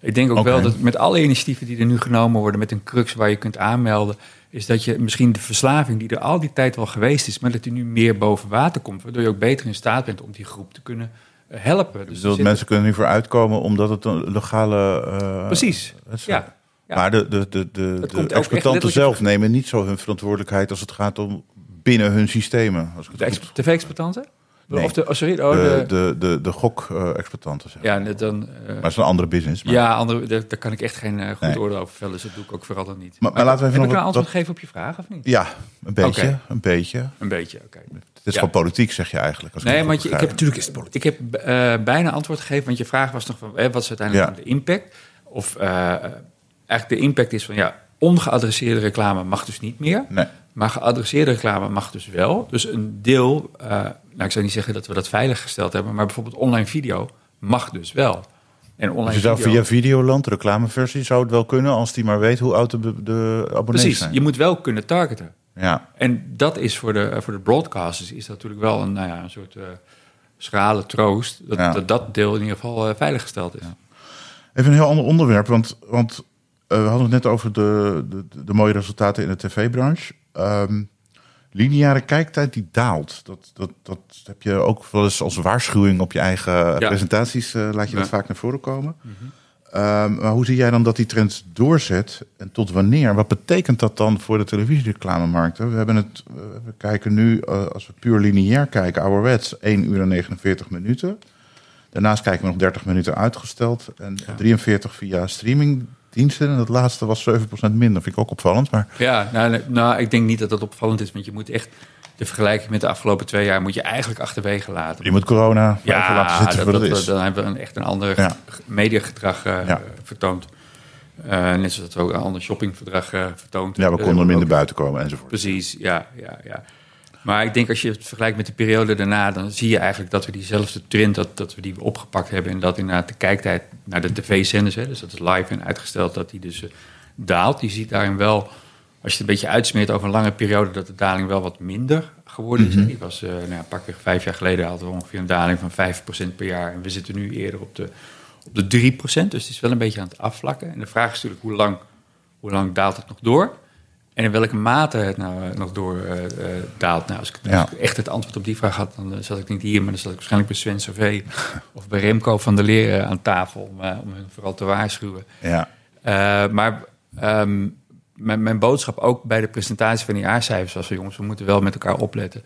Ik denk ook wel dat met alle initiatieven die er nu genomen worden... met een crux waar je kunt aanmelden... is dat je misschien de verslaving die er al die tijd wel geweest is... maar dat die nu meer boven water komt... waardoor je ook beter in staat bent om die groep te kunnen eh, helpen. Dus er dat zit- mensen kunnen nu voor uitkomen omdat het een legale... eh, Precies, ja. Ja. Maar de, de, de, de, de exploitanten zelf nemen niet zo hun verantwoordelijkheid... als het gaat om binnen hun systemen. Als ik De tv-exploitanten? Nee. Of de, oh, sorry, oh, de, de, de, de, de gok-exploitanten. zeg. ja, net dan... eh, Maar het is een andere business. Maar... Ja, andere, daar, daar kan ik echt geen eh, goed Nee. oordeel over vellen. Dus dat doe ik ook vooral dan niet. Maar- maar laten we even heb nog ik een antwoord wat- geven op je vraag of niet? Ja, een beetje. Een beetje. Een beetje, oké. Het is Ja. gewoon politiek, zeg je eigenlijk. Als Nee, je- ik begrijp. Natuurlijk is het politiek. Ik heb eh, bijna antwoord gegeven, want je vraag was nog van... eh, wat is uiteindelijk Ja. de impact? Of eh, eigenlijk de impact is van... ja, ongeadresseerde reclame mag dus niet meer. Nee. Maar geadresseerde reclame mag dus wel. Dus een deel, eh, nou ik zou niet zeggen dat we dat veilig gesteld hebben... maar bijvoorbeeld online video mag dus wel. En online Dus je zou video- via Videoland, de reclameversie, zou het wel kunnen als die maar weet hoe oud de, de abonnees Precies, zijn. je moet wel kunnen targeten. Ja. En dat is voor de, voor de broadcasters is dat natuurlijk wel een, nou ja, een soort eh, schrale troost. Dat, Ja. dat dat deel in ieder geval eh, veiliggesteld is. Even een heel ander onderwerp, want, want eh, we hadden het net over de, de, de mooie resultaten in de tv-branche. Ehm, lineaire kijktijd die daalt. Dat, dat, dat heb je ook wel eens als waarschuwing op je eigen Ja. presentaties, eh, laat je dat vaak naar voren komen. Ehm, maar hoe zie jij dan dat die trend doorzet en tot wanneer? Wat betekent dat dan voor de televisiereclamemarkt? We, hebben het, eh, we kijken nu, eh, als we puur lineair kijken, ouderwets 1 uur en 49 minuten. Daarnaast kijken we nog 30 minuten uitgesteld en 43 via streamingdiensten. En dat laatste was 7% minder. Vind ik ook opvallend. Maar Ja, nou, nou, ik denk niet dat dat opvallend is, want je moet echt de vergelijking met de afgelopen twee jaar moet je eigenlijk achterwege laten. je moet corona Ja, laten zitten dat, dat- is. dan hebben we een, echt een ander Ja. mediagedrag eh, Ja. vertoond. Eh, net zoals we ook een ander shoppingverdrag eh vertoond. Ja, we konden minder ook- buiten komen enzovoort. Precies, ja, ja, ja. Maar ik denk als je het vergelijkt met de periode daarna, dan zie je eigenlijk dat we diezelfde trend, dat, dat we die opgepakt hebben. En dat inderdaad de kijktijd naar de tv-zenders, dus dat is live en uitgesteld, dat die dus eh, daalt. Je ziet daarin wel, als je het een beetje uitsmeert over een lange periode, dat de daling wel wat minder geworden is. hè. Die was, eh nou ja, pakweg vijf jaar geleden hadden we ongeveer een daling van 5% per jaar. En we zitten nu eerder op de, op de 3%. Dus het is wel een beetje aan het afvlakken. En de vraag is natuurlijk hoe lang, hoe lang daalt het nog door? En in welke mate het nou eh, nog door eh, eh, daalt. Nou, als ik, als ik echt het antwoord op die vraag had, dan zat ik niet hier, maar dan zat ik waarschijnlijk bij Sven Servé of bij Remco van der Leer eh, aan tafel om, om hen vooral te waarschuwen. Ja. Maar ehm, mijn, mijn boodschap ook bij de presentatie van die jaarcijfers was jongens, we moeten wel met elkaar opletten.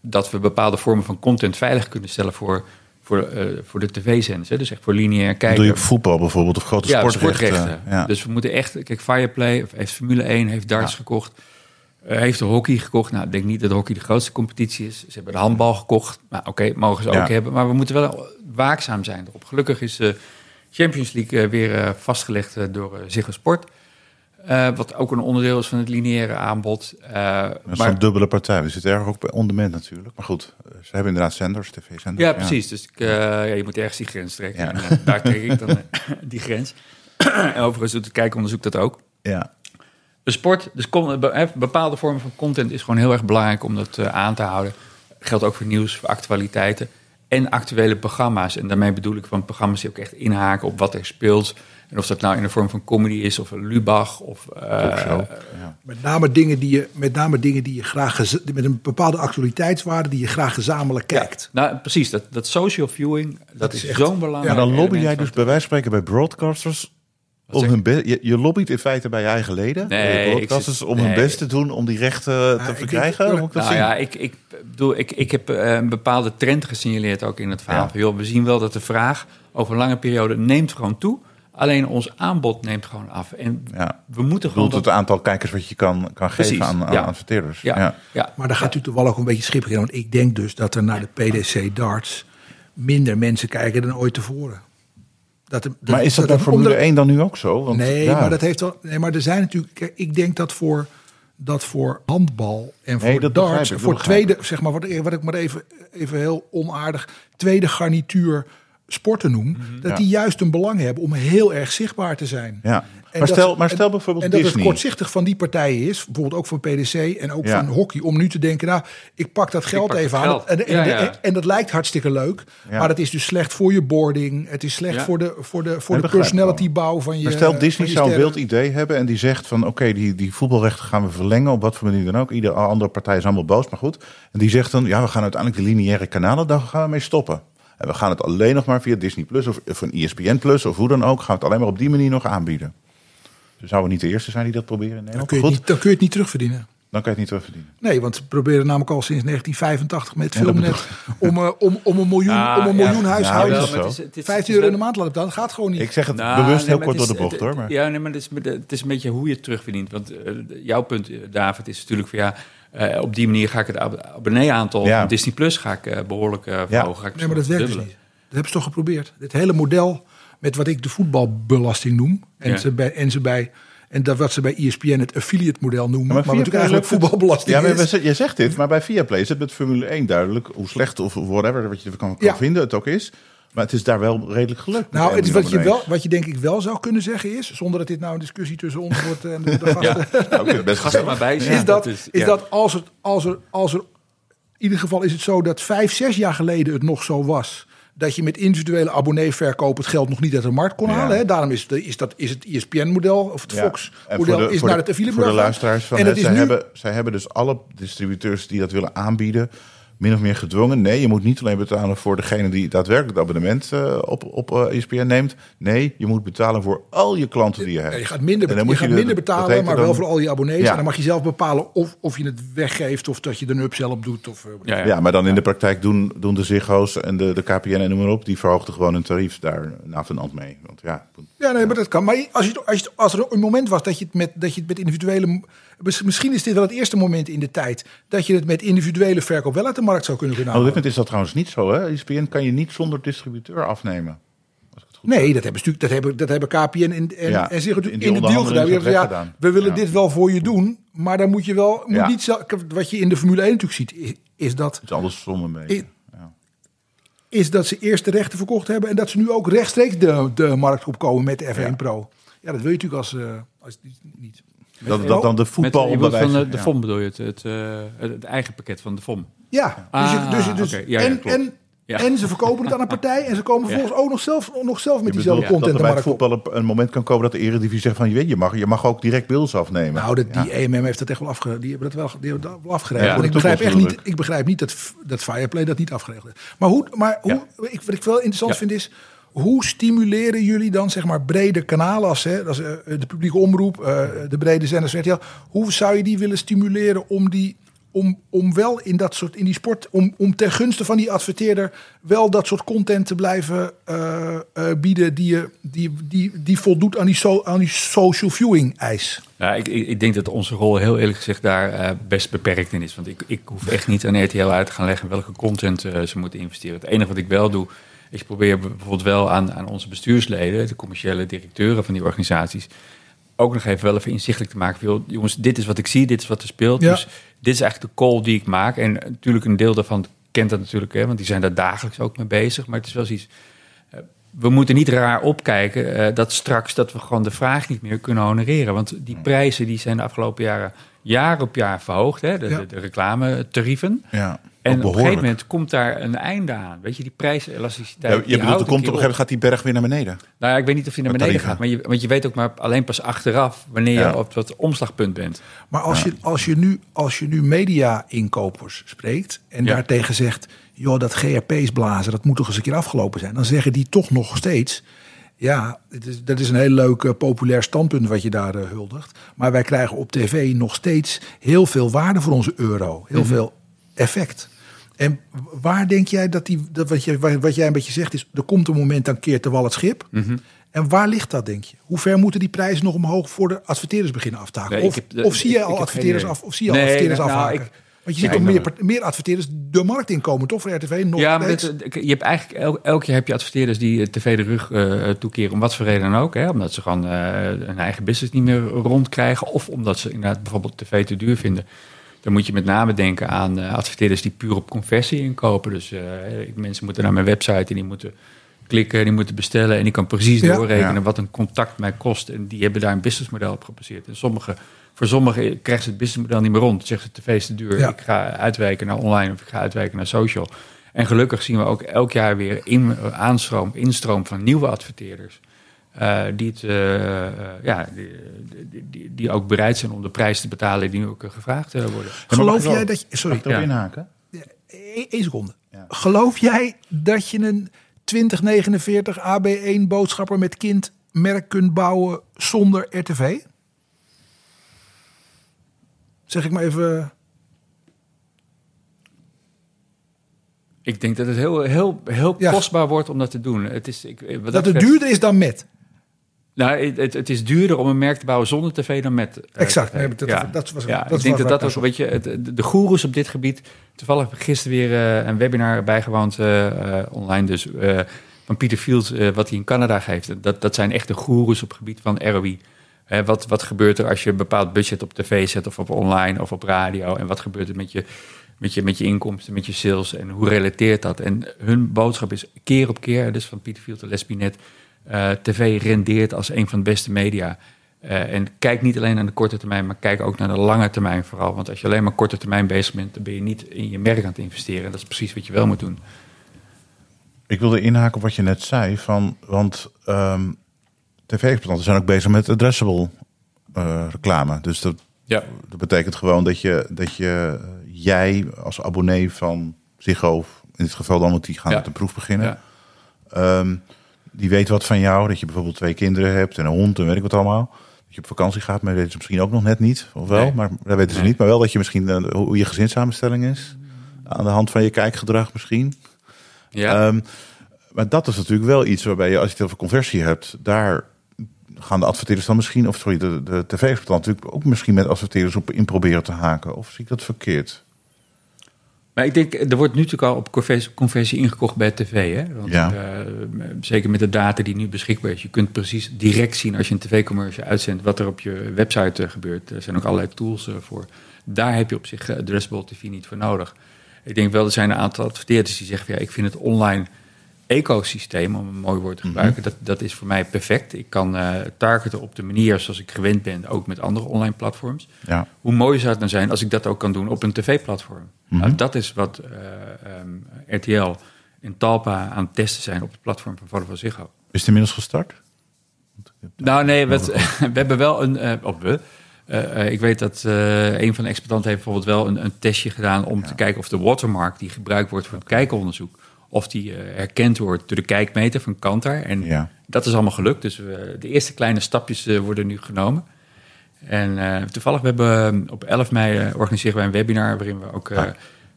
dat we bepaalde vormen van content veilig kunnen stellen voor, voor, eh, voor de tv-zenders. Dus echt voor lineair kijken. Doe je voetbal bijvoorbeeld of grote Ja, sportrechten? sportrechten. Ja. Dus we moeten echt... Kijk, Fireplay heeft Formule 1, heeft darts Ja. gekocht. eh, heeft de hockey gekocht. Nou, ik denk niet dat de hockey de grootste competitie is. Ze hebben de handbal gekocht. Maar oké, mogen ze ook hebben. Maar we moeten wel waakzaam zijn erop. Gelukkig is de Champions League eh, weer eh, vastgelegd eh, door Ziggo Sport. Eh, wat ook een onderdeel is van het lineaire aanbod. Is maar- een dubbele partij. We zitten erg ook bij on-demand natuurlijk. Maar goed, ze hebben inderdaad zenders, tv-zenders. Ja, precies. Dus ik, eh, ja, je moet ergens die grens trekken. Ja. En, daar trek ik dan die grens. en overigens doet het kijkonderzoek dat ook. Ja. De sport, dus bepaalde vormen van content is gewoon heel erg belangrijk om dat aan te houden. Geldt ook voor nieuws, voor actualiteiten en actuele programma's. En daarmee bedoel ik van programma's die ook echt inhaken op wat er speelt. En of dat nou in de vorm van comedy is of een Lubach of eh. Ja. Met name dingen die je, met name dingen die je graag met een bepaalde actualiteitswaarde die je graag gezamenlijk kijkt. Nou, precies. Dat, dat social viewing, dat, is is, zo'n belangrijk Maar dan lobby jij dus bij wijze van spreken bij broadcasters... Om hun je, je lobbyt in feite bij je eigen leden, Nee, ik broadcasters, zit- om hun best te doen om die rechten ik te verkrijgen. Ik nou ja, ik, ik bedoel, ik, ik heb eh, een bepaalde trend gesignaleerd ook in het verhaal. Ja. Joh, we zien wel dat de vraag over een lange periode neemt gewoon toe. Alleen ons aanbod neemt gewoon af. En Ja. we moeten gewoon... bedoelt het aantal kijkers wat je kan, kan Precies, geven aan, aan ja. adverteerders. ja, Ja. ja. Maar daar gaat natuurlijk toch wel ook een beetje schip in. Want ik denk dus dat er naar de PDC darts minder mensen kijken dan ooit tevoren. Dat er- Maar is dat bij er Formule onder- 1 dan nu ook zo? Want, Nee, ja. maar dat heeft wel. Nee, maar er zijn natuurlijk. kijk, ik denk dat voor dat voor handbal en voor Nee, dat darts, ik, dat voor tweede, zeg maar, wat, wat ik maar even, even heel onaardig, tweede garnituur sporten noem, dat Mhm. Ja. die juist een belang hebben om heel erg zichtbaar te zijn. Ja. En Maar dat- stel, maar stel bijvoorbeeld En dat Disney. het kortzichtig van die partijen is, bijvoorbeeld ook van PDC en ook Ja. van hockey, om nu te denken, nou, ik pak dat geld pak even aan. geld. En, en, Ja, en, ja. en dat lijkt hartstikke leuk, Ja. maar het is dus slecht voor je boarding. Het is slecht Ja. voor de, voor de, voor de personality bouw van je Maar stel, Disney zou een wild idee hebben en die zegt van oké, die, die voetbalrechten gaan we verlengen op wat voor manier dan ook. Iedere andere partij is allemaal boos, maar goed. En die zegt dan, ja, we gaan uiteindelijk de lineaire kanalen, daar gaan we mee stoppen. En we gaan het alleen nog maar via Disney Plus of, E ESPN Plus of hoe dan ook, gaan we het alleen maar op die manier nog aanbieden. Dus zouden we niet de eerste zijn die dat proberen in Dan Nederland. kun, je het Goed, niet, dan kun je het niet terugverdienen. dan kan je het niet terugverdienen. Nee, want ze proberen namelijk al sinds 1985 met Filmnet om, eh, om, om een miljoen, Ah, om een ja. miljoen huishoudens. Ja, wel, maar het is- 15 euro in de maand laten betalen. Dat gaat gewoon niet. Ik zeg het Nou, bewust nee, heel kort door de bocht hoor. Maar. Ja, nee, maar het is, het is een beetje hoe je het terugverdient. Want eh, jouw punt, eh, David, is natuurlijk van ja, eh, op die manier ga ik het ab- abonnee-aantal Ja. van Disney Plus ga ik, eh, behoorlijk eh verhogen. Ga ik nee, maar dat werkt dus niet. Dat hebben ze toch geprobeerd. Dit hele model met wat ik de voetbalbelasting noem. En, Ja. ze bij, en, ze bij, en dat wat ze bij ESPN het affiliate model noemen. Ja, maar, maar wat natuurlijk eigenlijk het- voetbalbelasting Ja, maar is. je zegt dit, maar bij Viaplay is het met Formule 1 duidelijk hoe slecht of whatever wat je ervan kan Ja. vinden het ook is. Maar het is daar wel redelijk gelukt. Nou, het is wat, je wel, wat je denk ik wel zou kunnen zeggen is, zonder dat dit nou een discussie tussen ons wordt en de, de gasten, Nou, het best Gast er maar bij. is, dat, is, ja. dat als, het, als, er, als er. In ieder geval is het zo dat vijf, zes jaar geleden het nog zo was. Dat je met individuele abonneeverkoop het geld nog niet uit de markt kon Ja. halen. Hè? Daarom is, de, is, dat, is het ESPN-model of het Ja. En Fox-model de- is voor naar de- het affiliate Voor de luisteraars van En zij, nu, hebben, zij hebben dus alle distributeurs die dat willen aanbieden, min of meer gedwongen. Nee, je moet niet alleen betalen voor degene die daadwerkelijk het abonnement eh, op, op ESPN neemt. Nee, je moet betalen voor al je klanten die je hebt. Ja, je gaat minder, En dan je moet gaat de- minder betalen, maar dan- wel voor al je abonnees. Ja. En dan mag je zelf bepalen of, of je het weggeeft of dat je er een upsell op doet. Of, eh, Ja, ja. Ja, maar dan in de praktijk doen, doen de Ziggo's en de, de KPN en noem maar op, die verhoogden gewoon hun tarief daar na van hand mee. Want ja, Ja, nee, maar dat kan. Maar als, je, als, je, als er een moment was dat je het met, dat je het met individuele. Mis- Misschien is dit wel het eerste moment in de tijd dat je het met individuele verkoop wel uit de markt zou kunnen gaan op dit halen. moment is dat trouwens niet zo. Hè? ESPN kan je niet zonder distributeur afnemen. Nee, dat hebben, dat hebben, dat hebben KPN en, en, Ja, en Ziggo in in, de deal gedaan. is hebben ja, we willen Ja. dit wel voor je doen, maar dan moet je wel. Moet Ja. niet wat je in de Formule 1 natuurlijk ziet, is, is dat Het is alles som een beetje. I- is dat ze eerst de rechten verkocht hebben en dat ze nu ook rechtstreeks de, de markt opkomen met de F1 Ja. Pro. Ja, dat wil je natuurlijk als, eh, als niet. Dat, dat dan de Met, voetbal je bedoelt van de, de ja. FOM bedoel je het, het, eh, het, het eigen pakket van de FOM. Ja, dus, je- Ah, dus, dus. Ja, ja, en, en, Ja. en ze verkopen het aan een partij en ze komen vervolgens ook nog zelf, nog zelf met Je diezelfde bedoelt content dat er bij het markt op. voetbal een- moment kan komen dat de eredivisie zegt van... je weet, je mag, je mag ook direct beelds afnemen. Nou, dat, Ja. die EMM heeft dat echt wel, afge, die hebben dat wel, die hebben dat wel afgeregeld. Ja, Want ik, begrijp echt niet, ik begrijp niet dat, dat Fireplay dat niet afgeregeld heeft. Maar, hoe, maar hoe, ik, wat ik wel interessant Ja. vind is... Hoe stimuleren jullie dan zeg maar brede kanalen als, hè, als eh, de publieke omroep, eh, de brede zenders, RTL, hoe zou je die willen stimuleren om die om, om wel in dat soort in die sport om, om ten gunste van die adverteerder wel dat soort content te blijven eh, bieden die, je, die, die, die voldoet aan die, so, aan die social viewing eis. Ja, ik, ik, denk dat onze rol heel eerlijk gezegd daar best beperkt in is. Want ik, ik hoef echt niet aan RTL uit te gaan leggen welke content ze moeten investeren. Het enige wat ik wel doe, is ik probeer bijvoorbeeld wel aan, aan onze bestuursleden, de commerciële directeuren van die organisaties, ook nog even wel even inzichtelijk te maken. van, Jongens, dit is wat ik zie, dit is wat er speelt. Ja. Dus dit is eigenlijk de call die ik maak. En natuurlijk een deel daarvan kent dat natuurlijk, hè, want die zijn daar dagelijks ook mee bezig. Maar het is wel zoiets we moeten niet raar opkijken eh, dat straks dat we gewoon de vraag niet meer kunnen honoreren. Want die prijzen die zijn de afgelopen jaren jaar op jaar verhoogd, hè, de, Ja. de, de reclametarieven. Ja, En op een gegeven moment komt daar een einde aan. Weet je, die prijselasticiteit. Ja, je bedoelt, er komt op een gegeven moment gaat die berg weer naar beneden. Nou ja, ik weet niet of die naar beneden tarieven. gaat. Maar je, want je weet ook maar alleen pas achteraf wanneer Ja. je op dat omslagpunt bent. Maar als, je, als, je nu, als je nu media-inkopers spreekt en daartegen zegt, joh, dat GRP's blazen, dat moet toch eens een keer afgelopen zijn. Dan zeggen die toch nog steeds, ja, het is, dat is een heel leuk eh, populair standpunt wat je daar eh, huldigt. Maar wij krijgen op tv nog steeds heel veel waarde voor onze euro. Heel veel effect. En waar denk jij dat die, dat wat, je, wat jij een beetje zegt is, er komt een moment dan keert de wal het schip. En waar ligt dat, denk je? Hoe ver moeten die prijzen nog omhoog voor de adverteerders beginnen af te haken? Nee, of, heb- of zie je al adverteerders af? Of zie je al adverteerders nou, afhaken? ik- Want je ziet toch meer, meer adverteerders de markt inkomen, toch? Voor RTV nog Ja, maar dit, je hebt eigenlijk elk, elk jaar heb je adverteerders die eh, tv de rug eh, toekeren. Om wat voor reden dan ook. Hè? Omdat ze gewoon eh, hun eigen business niet meer rondkrijgen. Of omdat ze inderdaad bijvoorbeeld tv te duur vinden. Dan moet je met name denken aan eh, adverteerders die puur op conversie inkopen. Dus eh, mensen moeten naar mijn website en die moeten klikken, die moeten bestellen. En die kan precies Ja. doorrekenen Ja. wat een contact mij kost. En die hebben daar een businessmodel op gebaseerd. En sommige, voor sommigen krijgen ze het businessmodel niet meer rond. Zeggen ze tv is te duur. Ja. Ik ga uitwijken naar online of ik ga uitwijken naar social. En gelukkig zien we ook elk jaar weer in, aanstroom, instroom van nieuwe adverteerders. eh, die, het, eh, ja, die, die, die, die ook bereid zijn om de prijs te betalen die nu ook gevraagd eh, worden. Geloof jij dat je... Sorry, ik erop Ja. inhaken? één seconde. Geloof jij dat je een 2049 AB1 boodschapper met kind merk kunt bouwen zonder RTV? Zeg ik maar even... Ik denk dat het heel, heel, heel Ja. kostbaar wordt om dat te doen. Het is, ik, Dat het duurder is dan met. Nou, het, het is duurder om een merk te bouwen zonder tv dan met. eh, Exact. Nee, dat- dat was- ja, dat ik denk dat dat ik weet je, het- de, de goeroes op dit gebied. Toevallig heb ik gisteren weer eh, een webinar bijgewoond eh, eh, online, dus eh, van Pieter Fields, eh, wat hij in Canada geeft. Dat, dat zijn echt de goeroes op het gebied van ROI. Wat, wat gebeurt er als je een bepaald budget op tv zet of op online of op radio? En wat gebeurt er met je met je, met je inkomsten, met je sales en hoe relateert dat? En hun boodschap is keer op keer, dus van Pieter Field en Lespinet, eh tv rendeert als een van de beste media. Eh, en kijk niet alleen aan de korte termijn, maar kijk ook naar de lange termijn vooral. Want als je alleen maar korte termijn bezig bent, dan ben je niet in je merk aan het investeren. Dat is precies wat je wel moet doen. Ik wilde inhaken op wat je net zei. Van, want ehm, tv-exploitanten zijn ook bezig met addressable eh, reclame. Dus dat, Ja. dat betekent gewoon dat je, dat je eh, jij als abonnee van Ziggo, of in dit geval dan, want die gaan Ja. met een proef beginnen. Ja. Ehm, die weet wat van jou, dat je bijvoorbeeld twee kinderen hebt en een hond en weet ik wat allemaal. Dat je op vakantie gaat, maar weten ze misschien ook nog net niet. Of wel, Nee. maar dat weten ze Nee. niet. Maar wel dat je misschien eh, hoe je gezinssamenstelling is. Aan de hand van je kijkgedrag misschien. Ja. Ehm, maar dat is natuurlijk wel iets waarbij je, als je het over conversie hebt, daar gaan de adverteerders dan misschien, of sorry, de, de tv-exploitant natuurlijk ook misschien met adverteerders op in proberen te haken. Of zie ik dat verkeerd? Maar ik denk, er wordt nu natuurlijk al op conversie, conversie ingekocht bij tv. Hè? Want, Ja. eh, zeker met de data die nu beschikbaar is. Je kunt precies direct zien als je een tv-commercial uitzendt... wat er op je website eh, gebeurt. Er zijn ook allerlei tools eh, voor. Daar heb je op zich addressable tv niet voor nodig. Ik denk wel, er zijn een aantal adverteerders die zeggen... Van, ja, ik vind het online ecosysteem, om een mooi woord te gebruiken... dat, dat is voor mij perfect. Ik kan eh, targeten op de manier zoals ik gewend ben... ook met andere online platforms. Ja. Hoe mooi zou het dan zijn als ik dat ook kan doen op een tv-platform? Mhm. nou, dat is wat eh, ehm, RTL en Talpa aan het testen zijn op het platform van Vodafone Ziggo. Is het inmiddels gestart? Nou nee, we, we hebben wel een... eh, op we, eh, eh, ik weet dat eh, een van de exploitanten heeft bijvoorbeeld wel een, een testje gedaan... om te kijken of de watermark die gebruikt wordt voor het kijkonderzoek... of die eh, herkend wordt door de kijkmeter van Kantar. En Ja. dat is allemaal gelukt. Dus we- de eerste kleine stapjes eh, worden nu genomen. En eh, toevallig, we hebben eh, op 11 mei organiseren wij een webinar... waarin we ook Ah.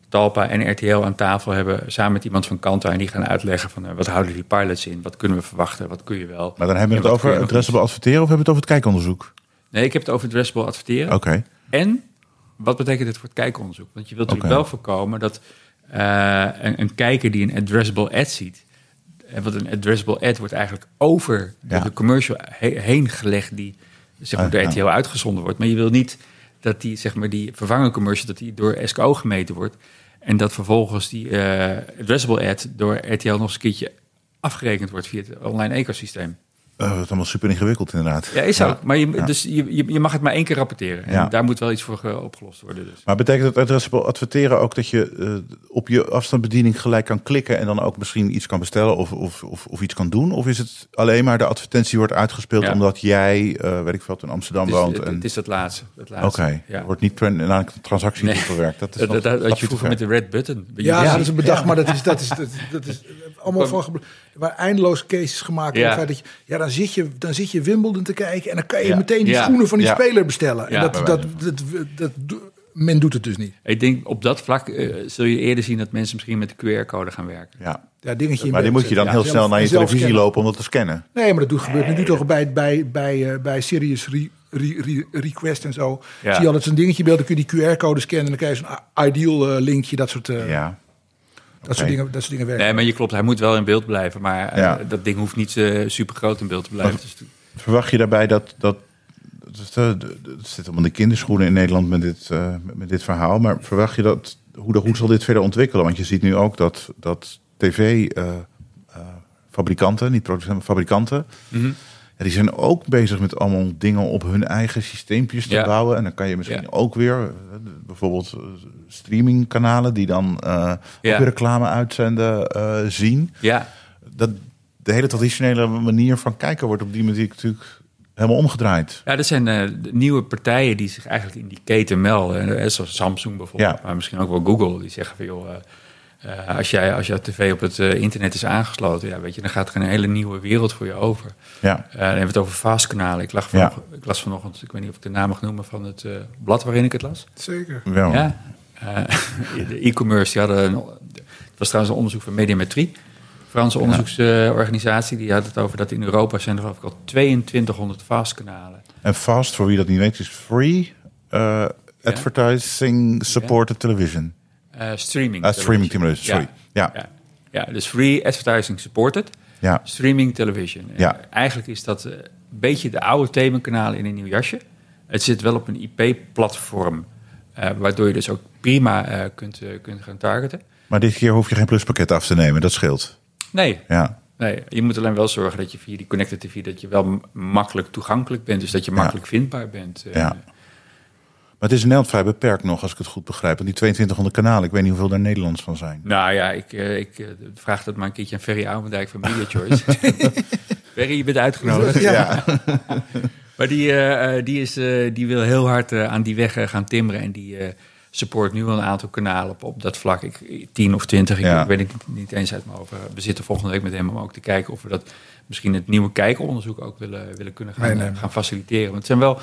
Talpa en RTL aan tafel hebben... samen met iemand van Kantar. En die gaan uitleggen van wat houden die pilots in? Wat kunnen we verwachten? Wat kun je wel? Maar dan hebben we het over addressable adverteren of hebben we het over het kijkonderzoek? Nee, ik heb het over addressable adverteren. Oké. En wat betekent dit voor het kijkonderzoek? Want je wilt natuurlijk wel voorkomen dat een, een kijker die een addressable ad ziet. En wat een addressable ad wordt eigenlijk over de, Ja. de commercial he- heen gelegd die zeg maar, Ah, door ja. RTL uitgezonden wordt. Maar je wil niet dat die, zeg maar, die vervangen commercial dat die door SKO gemeten wordt. En dat vervolgens die eh, addressable ad door RTL nog eens een keertje afgerekend wordt via het online ecosysteem. Eh, dat is allemaal super ingewikkeld inderdaad. Ja, is zo. Maar je, Ja. dus je, je, je mag het maar één keer rapporteren. En Ja. daar moet wel iets voor ge- opgelost worden. Dus. Maar betekent het addressable adverteren ook dat je eh, op je afstandsbediening gelijk kan klikken en dan ook misschien iets kan bestellen of, of, of, of iets kan doen? Of is het alleen maar de advertentie wordt uitgespeeld Ja. omdat jij, eh weet ik veel, in Amsterdam Het is, woont? het, en... het is het laatste. Het Oké, laatste. er Ja. wordt niet naar een transactie Nee. toegewerkt. Dat is Dat, dat, dat je vroeger met de red button. Ja, Ja. dat is een bedacht, maar dat is, dat is, dat, dat is allemaal van waren eindeloos cases gemaakt. Ja. Feit dat je, ja, dan, zit je, dan zit je Wimbledon te kijken en dan kan je Ja. meteen die Ja. schoenen van die Ja. speler bestellen. Ja. En dat, dat, dat, dat, men doet het dus niet. Ik denk op dat vlak eh, zul je eerder zien dat mensen misschien met de QR-code gaan werken. Ja. Ja, dingetje in Maar die moet je dan heel snel naar je televisie scannen. lopen om dat te scannen. Nee, maar dat doet, gebeurt nu toch bij, bij, bij, eh, bij Serious re, re- re- Request en zo. Ja. Zie je altijd zo'n dingetje in beeld, dan kun je die QR-code scannen... en dan krijg je zo'n ideal eh, linkje, dat soort, eh, Ja. Dat, soort dingen, dat soort dingen werken. Nee, maar je klopt, hij moet wel in beeld blijven. Maar eh, Ja. dat ding hoeft niet super groot in beeld te blijven. Dus Verwacht je daarbij dat. dat het zit allemaal in de kinderschoenen in Nederland met dit, eh, met- dit verhaal. Maar verwacht je dat. Hoe, de- hoe zal dit verder ontwikkelen? Want je ziet nu ook dat, dat tv-fabrikanten, niet producenten, maar fabrikanten. Mhm. Die zijn ook bezig met allemaal dingen op hun eigen systeempjes te Ja. bouwen. En dan kan je misschien Ja. ook weer, bijvoorbeeld eh, streamingkanalen die dan eh Ja. ook weer reclame uitzenden eh, zien. ja, Dat de hele traditionele manier van kijken wordt op die manier natuurlijk helemaal omgedraaid. Ja, dat zijn nieuwe partijen die zich eigenlijk in die keten melden. Zoals Samsung bijvoorbeeld, Ja. maar misschien ook wel Google. Die zeggen van, joh, eh, als, jij, als jouw tv op het eh, internet is aangesloten... Ja, weet je, dan gaat er een hele nieuwe wereld voor je over. Ja, Eh, dan hebben we het over fastkanalen. Ik, lag Ja. vanochtend, ik las vanochtend, ik weet niet of ik de naam mag noemen... van het eh, blad waarin ik het las. Zeker. wel. Ja. Eh, de e-commerce, die hadden... Een, het was trouwens een onderzoek van Mediametrie. Franse onderzoeksorganisatie. Die had het over dat in Europa zijn er geloof ik al 2200 fastkanalen. En Fast, voor wie dat niet weet, is free advertising supported television. Eh, streaming. Ah, streaming television. sorry. Ja. Ja. ja, dus free advertising supported. Ja. Streaming television. En Ja. Eigenlijk is dat eh, een beetje de oude themenkanalen in een nieuw jasje. Het zit wel op een IP-platform. Eh, waardoor je dus ook prima eh, kunt, eh, kunt gaan targeten. Maar dit keer hoef je geen pluspakket af te nemen, dat scheelt. Nee, Ja, nee, je moet alleen wel zorgen dat je via die Connected TV... dat je wel makkelijk toegankelijk bent. Dus dat je makkelijk vindbaar bent. Eh, ja. Maar het is in Nederland vrij beperkt nog, als ik het goed begrijp. Want die 2200 kanalen, ik weet niet hoeveel daar Nederlands van zijn. Nou ja, ik, eh, ik eh, vraag dat maar een keertje aan Ferry Oudendijk van Media Choice. Ferry, je bent uitgenodigd. Ja. Maar die, eh, die, is, die wil heel hard aan die weg gaan timmeren. En die support nu al een aantal kanalen op, op dat vlak. Ik, 10 of 20, ik, Ja. ik weet het niet, eens uit mijn hoofd. We zitten volgende week met hem om ook te kijken of we dat misschien het nieuwe kijkonderzoek ook willen, willen kunnen gaan, nee. gaan faciliteren. Want het zijn wel.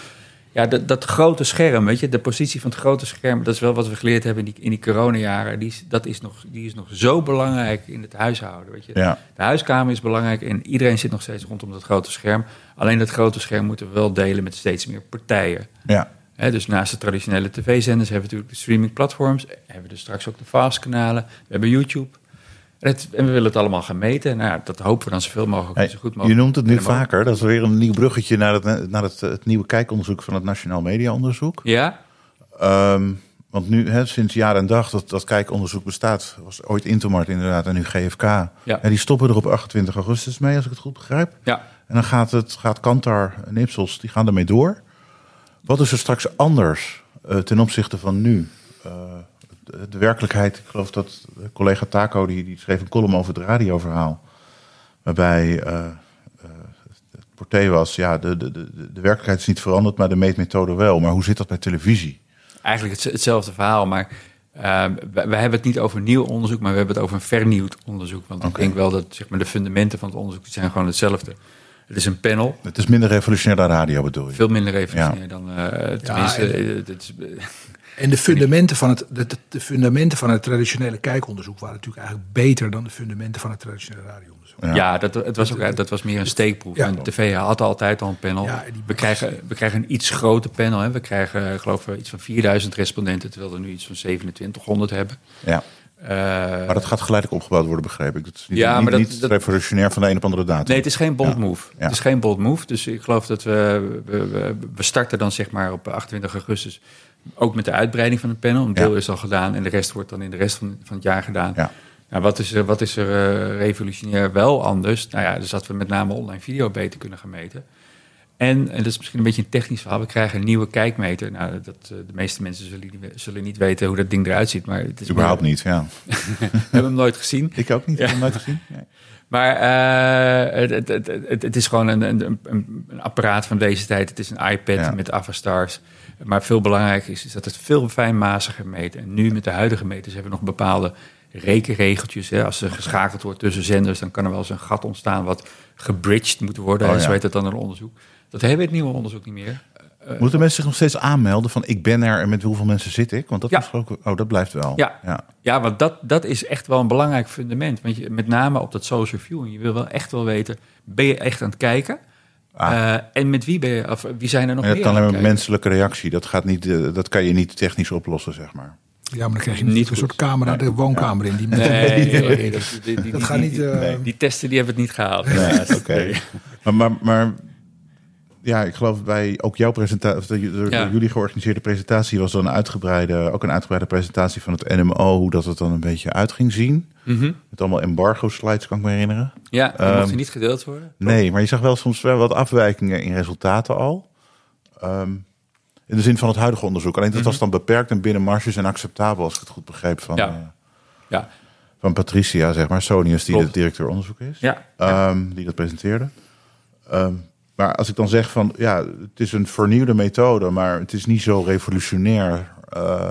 Ja, dat, dat grote scherm, weet je, de positie van het grote scherm, dat is wel wat we geleerd hebben in die, in die coronajaren. Die is, dat is nog, die is nog zo belangrijk in het huishouden. Weet je. Ja. De huiskamer is belangrijk en iedereen zit nog steeds rondom dat grote scherm. Alleen dat grote scherm moeten we wel delen met steeds meer partijen. Ja, dus naast de traditionele tv-zenders hebben we natuurlijk de streamingplatforms. Hebben we dus straks ook de fast-kanalen. We hebben YouTube. En, het- en we willen het allemaal gaan meten. Nou ja, dat hopen we dan zoveel mogelijk en Hey, zo goed je mogelijk. noemt het nu vaker. Dat is weer een nieuw bruggetje naar het, naar het, het nieuwe kijkonderzoek van het Nationaal Mediaonderzoek. Ja? Ehm, want nu, hè, sinds jaar en dag dat dat kijkonderzoek bestaat, was ooit Intomart inderdaad en nu GFK. Ja. die stoppen er op 28 augustus mee, als ik het goed begrijp. Ja. En dan gaat, het, gaat Kantar en Ipsos, die gaan ermee door. Wat is er straks anders eh, ten opzichte van nu? Eh, de, werkelijkheid, ik geloof dat eh, collega Taco, die, die schreef een column over het radioverhaal. Waarbij eh, eh, het porté was, ja, de, de, de, de werkelijkheid is niet veranderd, maar de meetmethode wel. Maar hoe zit dat bij televisie? Eigenlijk het, hetzelfde verhaal, maar uh, wij, wij, hebben het niet over nieuw onderzoek, maar we hebben het over een vernieuwd onderzoek. Want okay. ik denk wel dat zeg maar, de fundamenten van het onderzoek zijn gewoon hetzelfde. Het is een panel. Het is minder revolutionair dan radio, bedoel je? Veel minder revolutionair ja. dan. Uh, tenminste, ja, en, het is, en de fundamenten, van het, de, de, fundamenten van het traditionele kijkonderzoek waren natuurlijk eigenlijk beter dan de fundamenten van het traditionele radioonderzoek. Ja, ja dat, het was ook, dat was meer een steekproef. Ja. En tv had altijd al een panel. Ja, we, krijgen, we krijgen een iets groter panel. Hè. We krijgen, geloof ik, iets van 4000 respondenten, terwijl we nu iets van 2700 hebben. Ja. Uh, maar dat gaat geleidelijk opgebouwd worden, begreep ik. Dat is niet, ja, maar niet, dat, niet revolutionair van de een op andere datum. Nee, het is geen bold ja. move. Ja. Het is geen bold move. Dus ik geloof dat we, we, we, we starten dan zeg maar op 28 augustus ook met de uitbreiding van het panel. Een deel is al gedaan en de rest wordt dan in de rest van, van het jaar gedaan. Ja. Nou, wat is er, wat is er uh, revolutionair wel anders? Nou ja, dus dat we met name online video beter kunnen gaan meten. En, en dat is misschien een beetje een technisch verhaal. We krijgen een nieuwe kijkmeter. Nou, dat, uh, de meeste mensen zullen, zullen, niet weten hoe dat ding eruit ziet. Maar het is Überhaupt niet, ja. we hebben hem nooit gezien. Ik ook niet, ik heb hem nooit gezien. Nee. Maar uh, het, het, het, het, is gewoon een, een, een, apparaat van deze tijd. Het is een iPad ja. met Avastars. Maar veel belangrijker is, is dat het veel fijnmaziger meet. En nu met de huidige meters hebben we nog bepaalde rekenregeltjes. Hè. Als er geschakeld wordt tussen zenders, dan kan er wel eens een gat ontstaan wat gebridged moet worden. Oh, ja. Zo heet dat dan een onderzoek. Dat hebben we het nieuwe onderzoek niet meer. Uh, Moeten mensen zich nog steeds aanmelden van ik ben er en met hoeveel mensen zit ik? Want dat, ja. ook, oh, dat blijft wel. Ja, ja. ja want dat, dat is echt wel een belangrijk fundament. Want je, met name op dat social viewing, je wil wel echt wel weten, ben je echt aan het kijken? Ah. Uh, en met wie ben je, of wie zijn er nog meer? Hebt alleen een menselijke reactie. Dat, gaat niet, uh, dat kan je niet technisch oplossen, zeg maar. Ja, maar dan krijg je niet, een soort camera, de woonkamer ja. in. Die nee, nee, nee, dat, die, die, dat gaat niet. Uh... Nee. Die testen die hebben het niet gehaald. Nee, Oké. Okay. Maar, maar, maar ja, ik geloof bij ook jouw presentatie, ja. jullie georganiseerde presentatie was dan een uitgebreide, ook een uitgebreide presentatie van het NMO, hoe dat het dan een beetje uit ging zien. Mm -hmm. Met allemaal embargo slides, kan ik me herinneren. Ja, die um, mochten niet gedeeld worden. Nee, maar je zag wel soms wel wat afwijkingen in resultaten al. Um, in de zin van het huidige onderzoek. Alleen dat mm -hmm. was dan beperkt en binnen marges en acceptabel, als ik het goed begreep van, ja. Uh, ja. van Patricia, zeg maar, Sonius, die Klopt. de directeur onderzoek is. Ja. Um, die dat presenteerde. Maar als ik dan zeg van ja, het is een vernieuwde methode, maar het is niet zo revolutionair. Uh,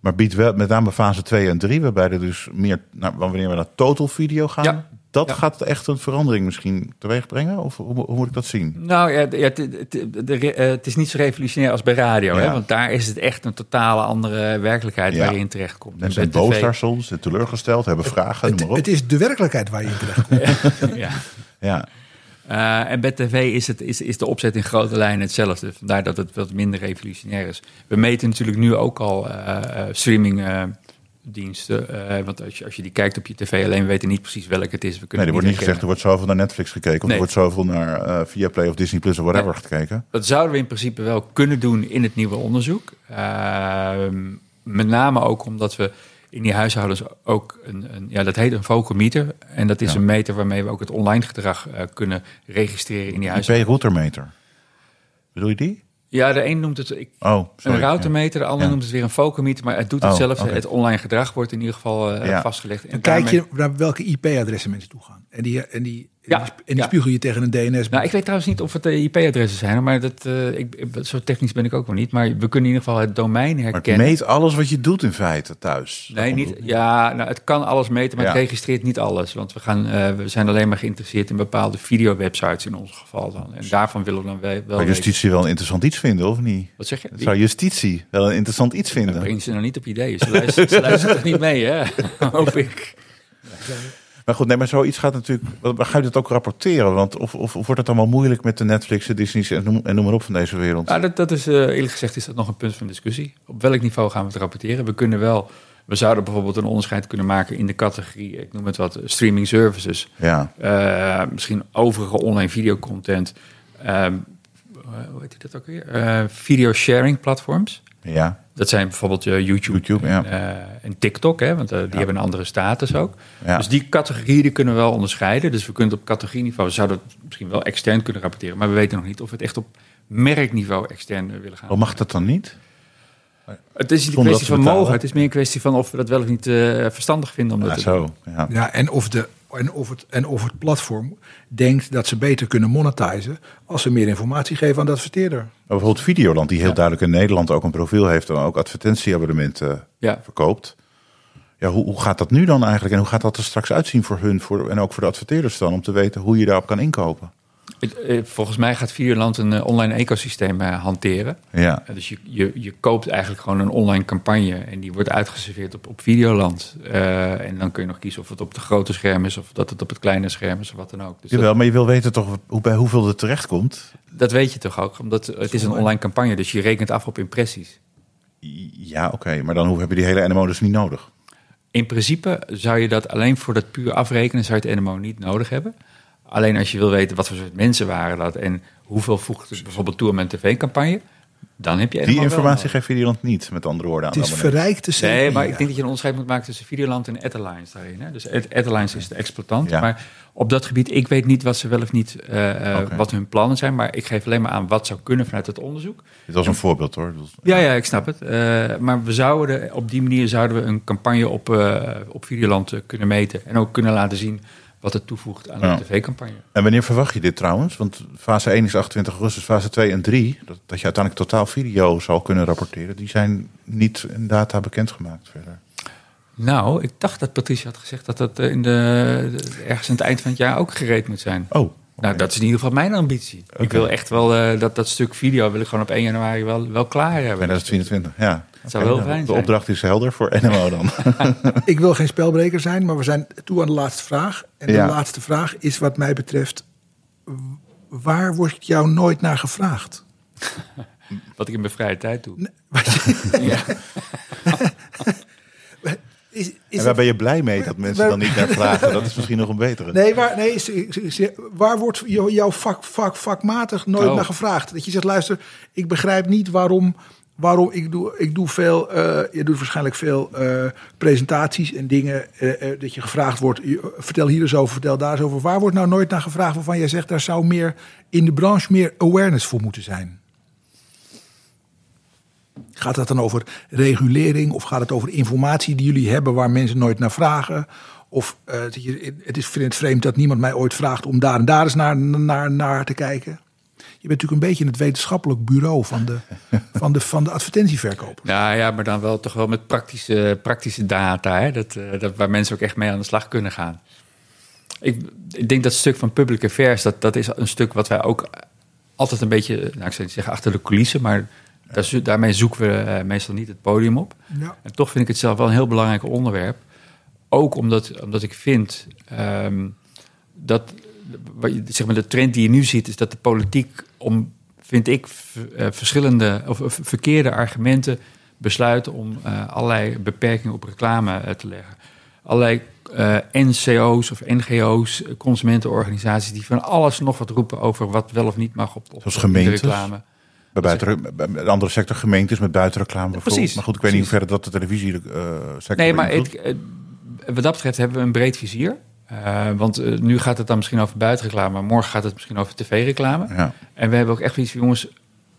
maar biedt wel met name fase 2 en 3, waarbij er dus meer, nou, wanneer we naar total video gaan, ja. dat ja. gaat echt een verandering misschien teweeg brengen? Of hoe, hoe moet ik dat zien? Nou ja, ja het, het, de, het, is niet zo revolutionair als bij radio, ja. hè? want daar is het echt een totale andere werkelijkheid waar je in terechtkomt. Mensen zijn boos daar soms, zijn teleurgesteld, hebben vragen, het, noem maar op. Het is de werkelijkheid waar je in terechtkomt. ja. ja. Uh, en bij tv is, het, is, is de opzet in grote lijnen hetzelfde. Vandaar dat het wat minder revolutionair is. We meten natuurlijk nu ook al uh, uh, diensten. Eh, want als je, als je die kijkt op je tv alleen, weten niet precies welke het is. We Nee, kunnen er wordt niet gezegd, er wordt zoveel naar Netflix gekeken. Of Nee. er wordt zoveel naar eh Viaplay of Disney Plus of whatever Nee. gekeken. Dat zouden we in principe wel kunnen doen in het nieuwe onderzoek. Ehm, met name ook omdat we in die huishoudens ook een, een ja, dat heet een focometer. En dat is Ja. een meter waarmee we ook het online gedrag eh, kunnen registreren in die huishoudens. IP-routermeter. Bedoel je die? Ja, de een noemt het ik, Oh, sorry. een routermeter, de ander Ja. noemt het weer een focometer. Maar het doet Oh, hetzelfde. oké. Het online gedrag wordt in ieder geval eh, Ja. vastgelegd. En Dan kijk daarmee- je naar welke IP-adressen mensen toe gaan. En die, en die, Ja, en die, ja. spiegel je tegen een DNS. Nou, ik weet trouwens niet of het de IP-adressen zijn, maar dat, eh, ik, zo technisch ben ik ook wel niet. Maar we kunnen in ieder geval het domein Maar het herkennen. meet alles wat je doet in feite thuis. Nee, niet. Ja, nou, het kan alles meten, maar het Ja. registreert niet alles. Want we, gaan, eh, we zijn alleen maar geïnteresseerd in bepaalde video-websites in ons geval dan. En daarvan willen we dan wel, wel Zou weten. justitie wel een interessant iets vinden, of niet? Wat zeg je? Dat zou justitie wel een interessant iets vinden. Breng ze nou niet op ideeën. Ze luisteren, ze toch niet mee, hè? Hoop ik. Maar goed, nee, maar zoiets gaat natuurlijk... Ga je dat ook rapporteren? Want of, of, of wordt het allemaal moeilijk met de Netflix, de Disney's en noem, en noem maar op van deze wereld? Nou, dat, dat is, eh, eerlijk gezegd, is dat nog een punt van discussie. Op welk niveau gaan we het rapporteren? We kunnen wel, we zouden bijvoorbeeld een onderscheid kunnen maken in de categorie, ik noem het wat, streaming services. Ja, Eh, misschien overige online videocontent. Ehm, hoe heet dat ook weer? Eh, video sharing platforms. ja, Dat zijn bijvoorbeeld eh, YouTube, YouTube, ja. en, eh, en TikTok, hè, want eh, die hebben een andere status ook. Ja. Dus die categorieën die kunnen we wel onderscheiden. Dus we kunnen het op categorieniveau, we zouden het misschien wel extern kunnen rapporteren, maar we weten nog niet of we het echt op merkniveau extern willen gaan. Waarom mag dat dan niet? Het is niet een kwestie van mogen, het is meer een kwestie van of we dat wel of niet eh, verstandig vinden om dat doen. zo, ja. Ja, en of, de, en, of het, en of het platform denkt dat ze beter kunnen monetizen als ze meer informatie geven aan de adverteerder. Bijvoorbeeld Videoland, die heel duidelijk in Nederland ook een profiel heeft... en ook advertentieabonnementen Ja. verkoopt. Ja, hoe, hoe gaat dat nu dan eigenlijk? En hoe gaat dat er straks uitzien voor hun voor, en ook voor de adverteerders dan... om te weten hoe je daarop kan inkopen? Eh, Volgens mij gaat Videoland een eh, online ecosysteem eh, hanteren. Ja, Dus je, je, je koopt eigenlijk gewoon een online campagne en die wordt uitgeserveerd op, op Videoland. En dan kun je nog kiezen of het op de grote scherm is of dat het op het kleine scherm is of wat dan ook. Dus Jawel, maar je wil weten toch hoe, bij hoeveel het terecht komt? dat, weet je toch ook, omdat het is een online campagne, dus je rekent af op impressies. Ja, oké, maar dan heb je die hele NMO dus niet nodig? In principe zou je dat alleen voor dat puur afrekenen, zou je het NMO niet nodig hebben. Alleen als je wil weten wat voor soort mensen waren dat en hoeveel voegt het bijvoorbeeld toe aan mijn tv-campagne, dan heb je Die informatie geeft Videoland niet, met andere woorden. Aan Het is verrijkte CPI. Nee, maar ik denk dat je een onderscheid moet maken tussen Videoland en Adlines daarin. Hè? Dus Ad- Adlines is de exploitant. Ja. Maar op dat gebied, ik weet niet wat ze wel of niet, eh, eh, wat hun plannen zijn. Maar ik geef alleen maar aan wat zou kunnen vanuit het onderzoek. Dit was een voorbeeld hoor. Dus- Ja, ja, ik snap het. Eh, maar we zouden op die manier zouden we een campagne op, eh, op Videoland kunnen meten. En ook kunnen laten zien wat het toevoegt aan Ja. de tv-campagne. En wanneer verwacht je dit trouwens? Want fase 1 is 28 augustus, fase 2 en 3, dat, dat je uiteindelijk totaal video zal kunnen rapporteren, die zijn niet in data bekendgemaakt verder. Nou, ik dacht dat Patricia had gezegd dat dat eh, in de, ergens aan het eind van het jaar ook gereed moet zijn. Oh, Nou, dat is in ieder geval mijn ambitie. Ik wil echt wel eh, dat dat stuk video wil ik gewoon op 1 januari wel, wel klaar hebben. 2024, ja. Zou Oké, wel nou, fijn De zijn. opdracht is helder voor NMO dan. Ik wil geen spelbreker zijn, maar we zijn toe aan de laatste vraag. En Ja. de laatste vraag is wat mij betreft... waar wordt jou nooit naar gevraagd? Wat ik in mijn vrije tijd doe. Ja. is, is en waar ben je blij mee dat mensen waar- dan niet naar vragen? Dat is misschien nog een betere. Nee, waar, nee waar wordt jou- jouw vak, vak, vakmatig nooit Oh. naar gevraagd? Dat je zegt, luister, ik begrijp niet waarom... Waarom ik doe, ik doe veel, eh, je doet waarschijnlijk veel eh, presentaties en dingen eh, dat je gevraagd wordt. vertel hier eens over, vertel daar eens over. Waar wordt nou nooit naar gevraagd waarvan jij zegt daar zou meer in de branche meer awareness voor moeten zijn? Gaat dat dan over regulering of gaat het over informatie die jullie hebben waar mensen nooit naar vragen? Of het is vreemd dat niemand mij ooit vraagt om daar en daar eens naar, naar, naar te kijken. Je bent natuurlijk een beetje het wetenschappelijk bureau van de, van de, van de advertentieverkoper. Nou ja, maar dan wel toch wel met praktische, praktische data. Hè? Dat, eh, dat, waar mensen ook echt mee aan de slag kunnen gaan. Ik, ik denk dat stuk van public affairs, dat, dat is een stuk wat wij ook altijd een beetje, nou ik zou niet zeggen achter de coulissen, maar daar, daarmee zoeken we eh, meestal niet het podium op. Ja. En toch vind ik het zelf wel een heel belangrijk onderwerp. Ook omdat, omdat ik vind ehm, dat wat je- zeg maar, de trend die je nu ziet, is dat de politiek om, vind ik, eh, verschillende of, verkeerde argumenten besluiten om eh, allerlei beperkingen op reclame eh, te leggen. Allerlei NCO's of NGO's, consumentenorganisaties, die van alles nog wat roepen over wat wel of niet mag op, op Zoals de gemeentes? reclame. Bij, buiten, de andere sector gemeentes met buitenreclame bijvoorbeeld. Precies, Maar goed, ik weet niet hoe ver dat de televisie sector Nee, maar het, wat dat betreft hebben we een breed vizier. Eh, want eh, nu gaat het dan misschien over buitenreclame, maar morgen gaat het misschien over tv-reclame. Ja. En we hebben ook echt iets van, jongens,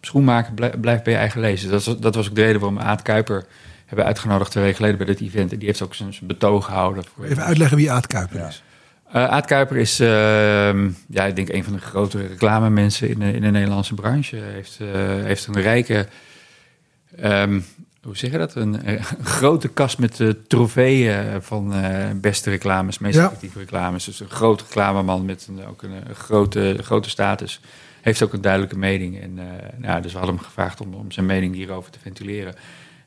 schoenmaker, blij- blijf bij je eigen lezen. Dat was, dat was ook de reden waarom we Aad Kuiper hebben uitgenodigd twee weken geleden bij dit event. En die heeft ook zijn betoog gehouden. Voor Even uitleggen wie Aad Kuiper is. Eh, Aad Kuiper is, ehm, ja, ik denk een van de grote reclamemensen in de, in de Nederlandse branche. Hij heeft, heeft een rijke, ehm, hoe zeg je dat? Een, eh, een grote kast met uh, trofeeën van eh, beste reclames, meest Ja. effectieve reclames. Dus een groot reclameman met een, ook een, een grote, grote status. Heeft ook een duidelijke mening. En, eh, nou, dus we hadden hem gevraagd om, om zijn mening hierover te ventileren.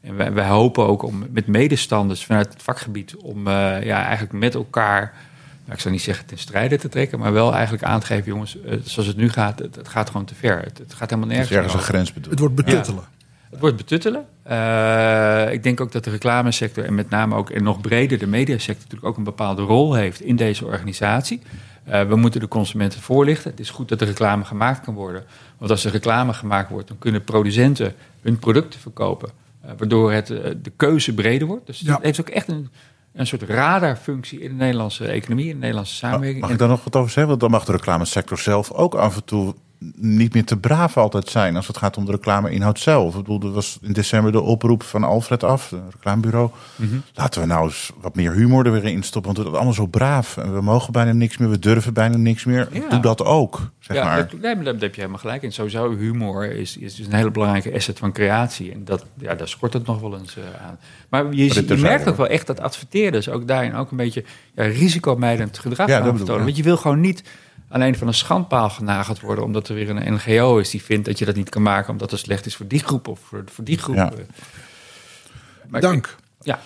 En wij, wij hopen ook om met medestanders vanuit het vakgebied om eh, ja, eigenlijk met elkaar, nou, ik zou niet zeggen ten strijde te trekken, maar wel eigenlijk aan te geven, jongens, zoals het nu gaat, het, het gaat gewoon te ver. Het, het gaat helemaal Er is nergens ergens een grens bedoeld. Het wordt betuttelen. Het wordt betuttelen. Eh, ik denk ook dat de reclamesector en met name ook en nog breder de mediasector natuurlijk ook een bepaalde rol heeft in deze organisatie. Eh, we moeten de consumenten voorlichten. Het is goed dat er reclame gemaakt kan worden. Want als er reclame gemaakt wordt, dan kunnen producenten hun producten verkopen. eh, waardoor het, de keuze breder wordt. Dus Ja. het heeft ook echt een, een soort radarfunctie in de Nederlandse economie, in de Nederlandse samenwerking. Mag ik daar nog wat over zeggen? Want dan mag de reclamesector zelf ook af en toe niet meer te braaf altijd zijn als het gaat om de reclameinhoud zelf. Ik bedoel, er was in december de oproep van Alfred af, het reclamebureau. Mhm. Laten we nou eens wat meer humor er weer in stoppen, want het is allemaal zo braaf. En we mogen bijna niks meer, we durven bijna niks meer. Ja. Doe dat ook, zeg ja, maar. dat, nee, daar heb je helemaal gelijk in. Sowieso humor is, is dus een hele belangrijke asset van creatie. En dat, ja, daar schort het nog wel eens eh, aan. Maar je, je merkt ook wel echt dat adverteerders ook daarin ook een beetje ja, risicomijdend gedrag Ja, ik, vertonen. Want je wil gewoon niet alleen van een schandpaal genageld worden... omdat er weer een NGO is die vindt dat je dat niet kan maken... omdat het slecht is voor die groep of voor, voor die groep. Ja. ik- Dank. Ja.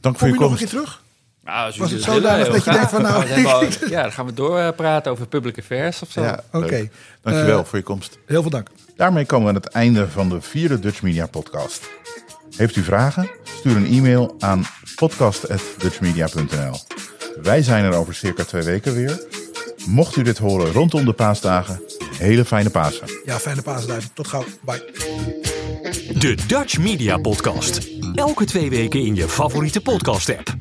Dank voor Kom je je nog een komst. keer terug? Nou, Was het zo duidelijk heel dat je denkt graag. van, nou, Dan gaan we- Ja, dan gaan we doorpraten over public affairs of zo. Ja, Oké. Dankjewel Eh, voor je komst. Heel veel dank. Daarmee komen we aan het einde van de vierde Dutch Media podcast. Heeft u vragen? Stuur een e-mail aan podcast.dutchmedia.nl. Wij zijn er over circa twee weken weer. Mocht u dit horen rondom de paasdagen, hele fijne Pasen. Ja, fijne paasdagen. Tot gauw. Bye. De Dutch Media Podcast. Elke twee weken in je favoriete podcast-app.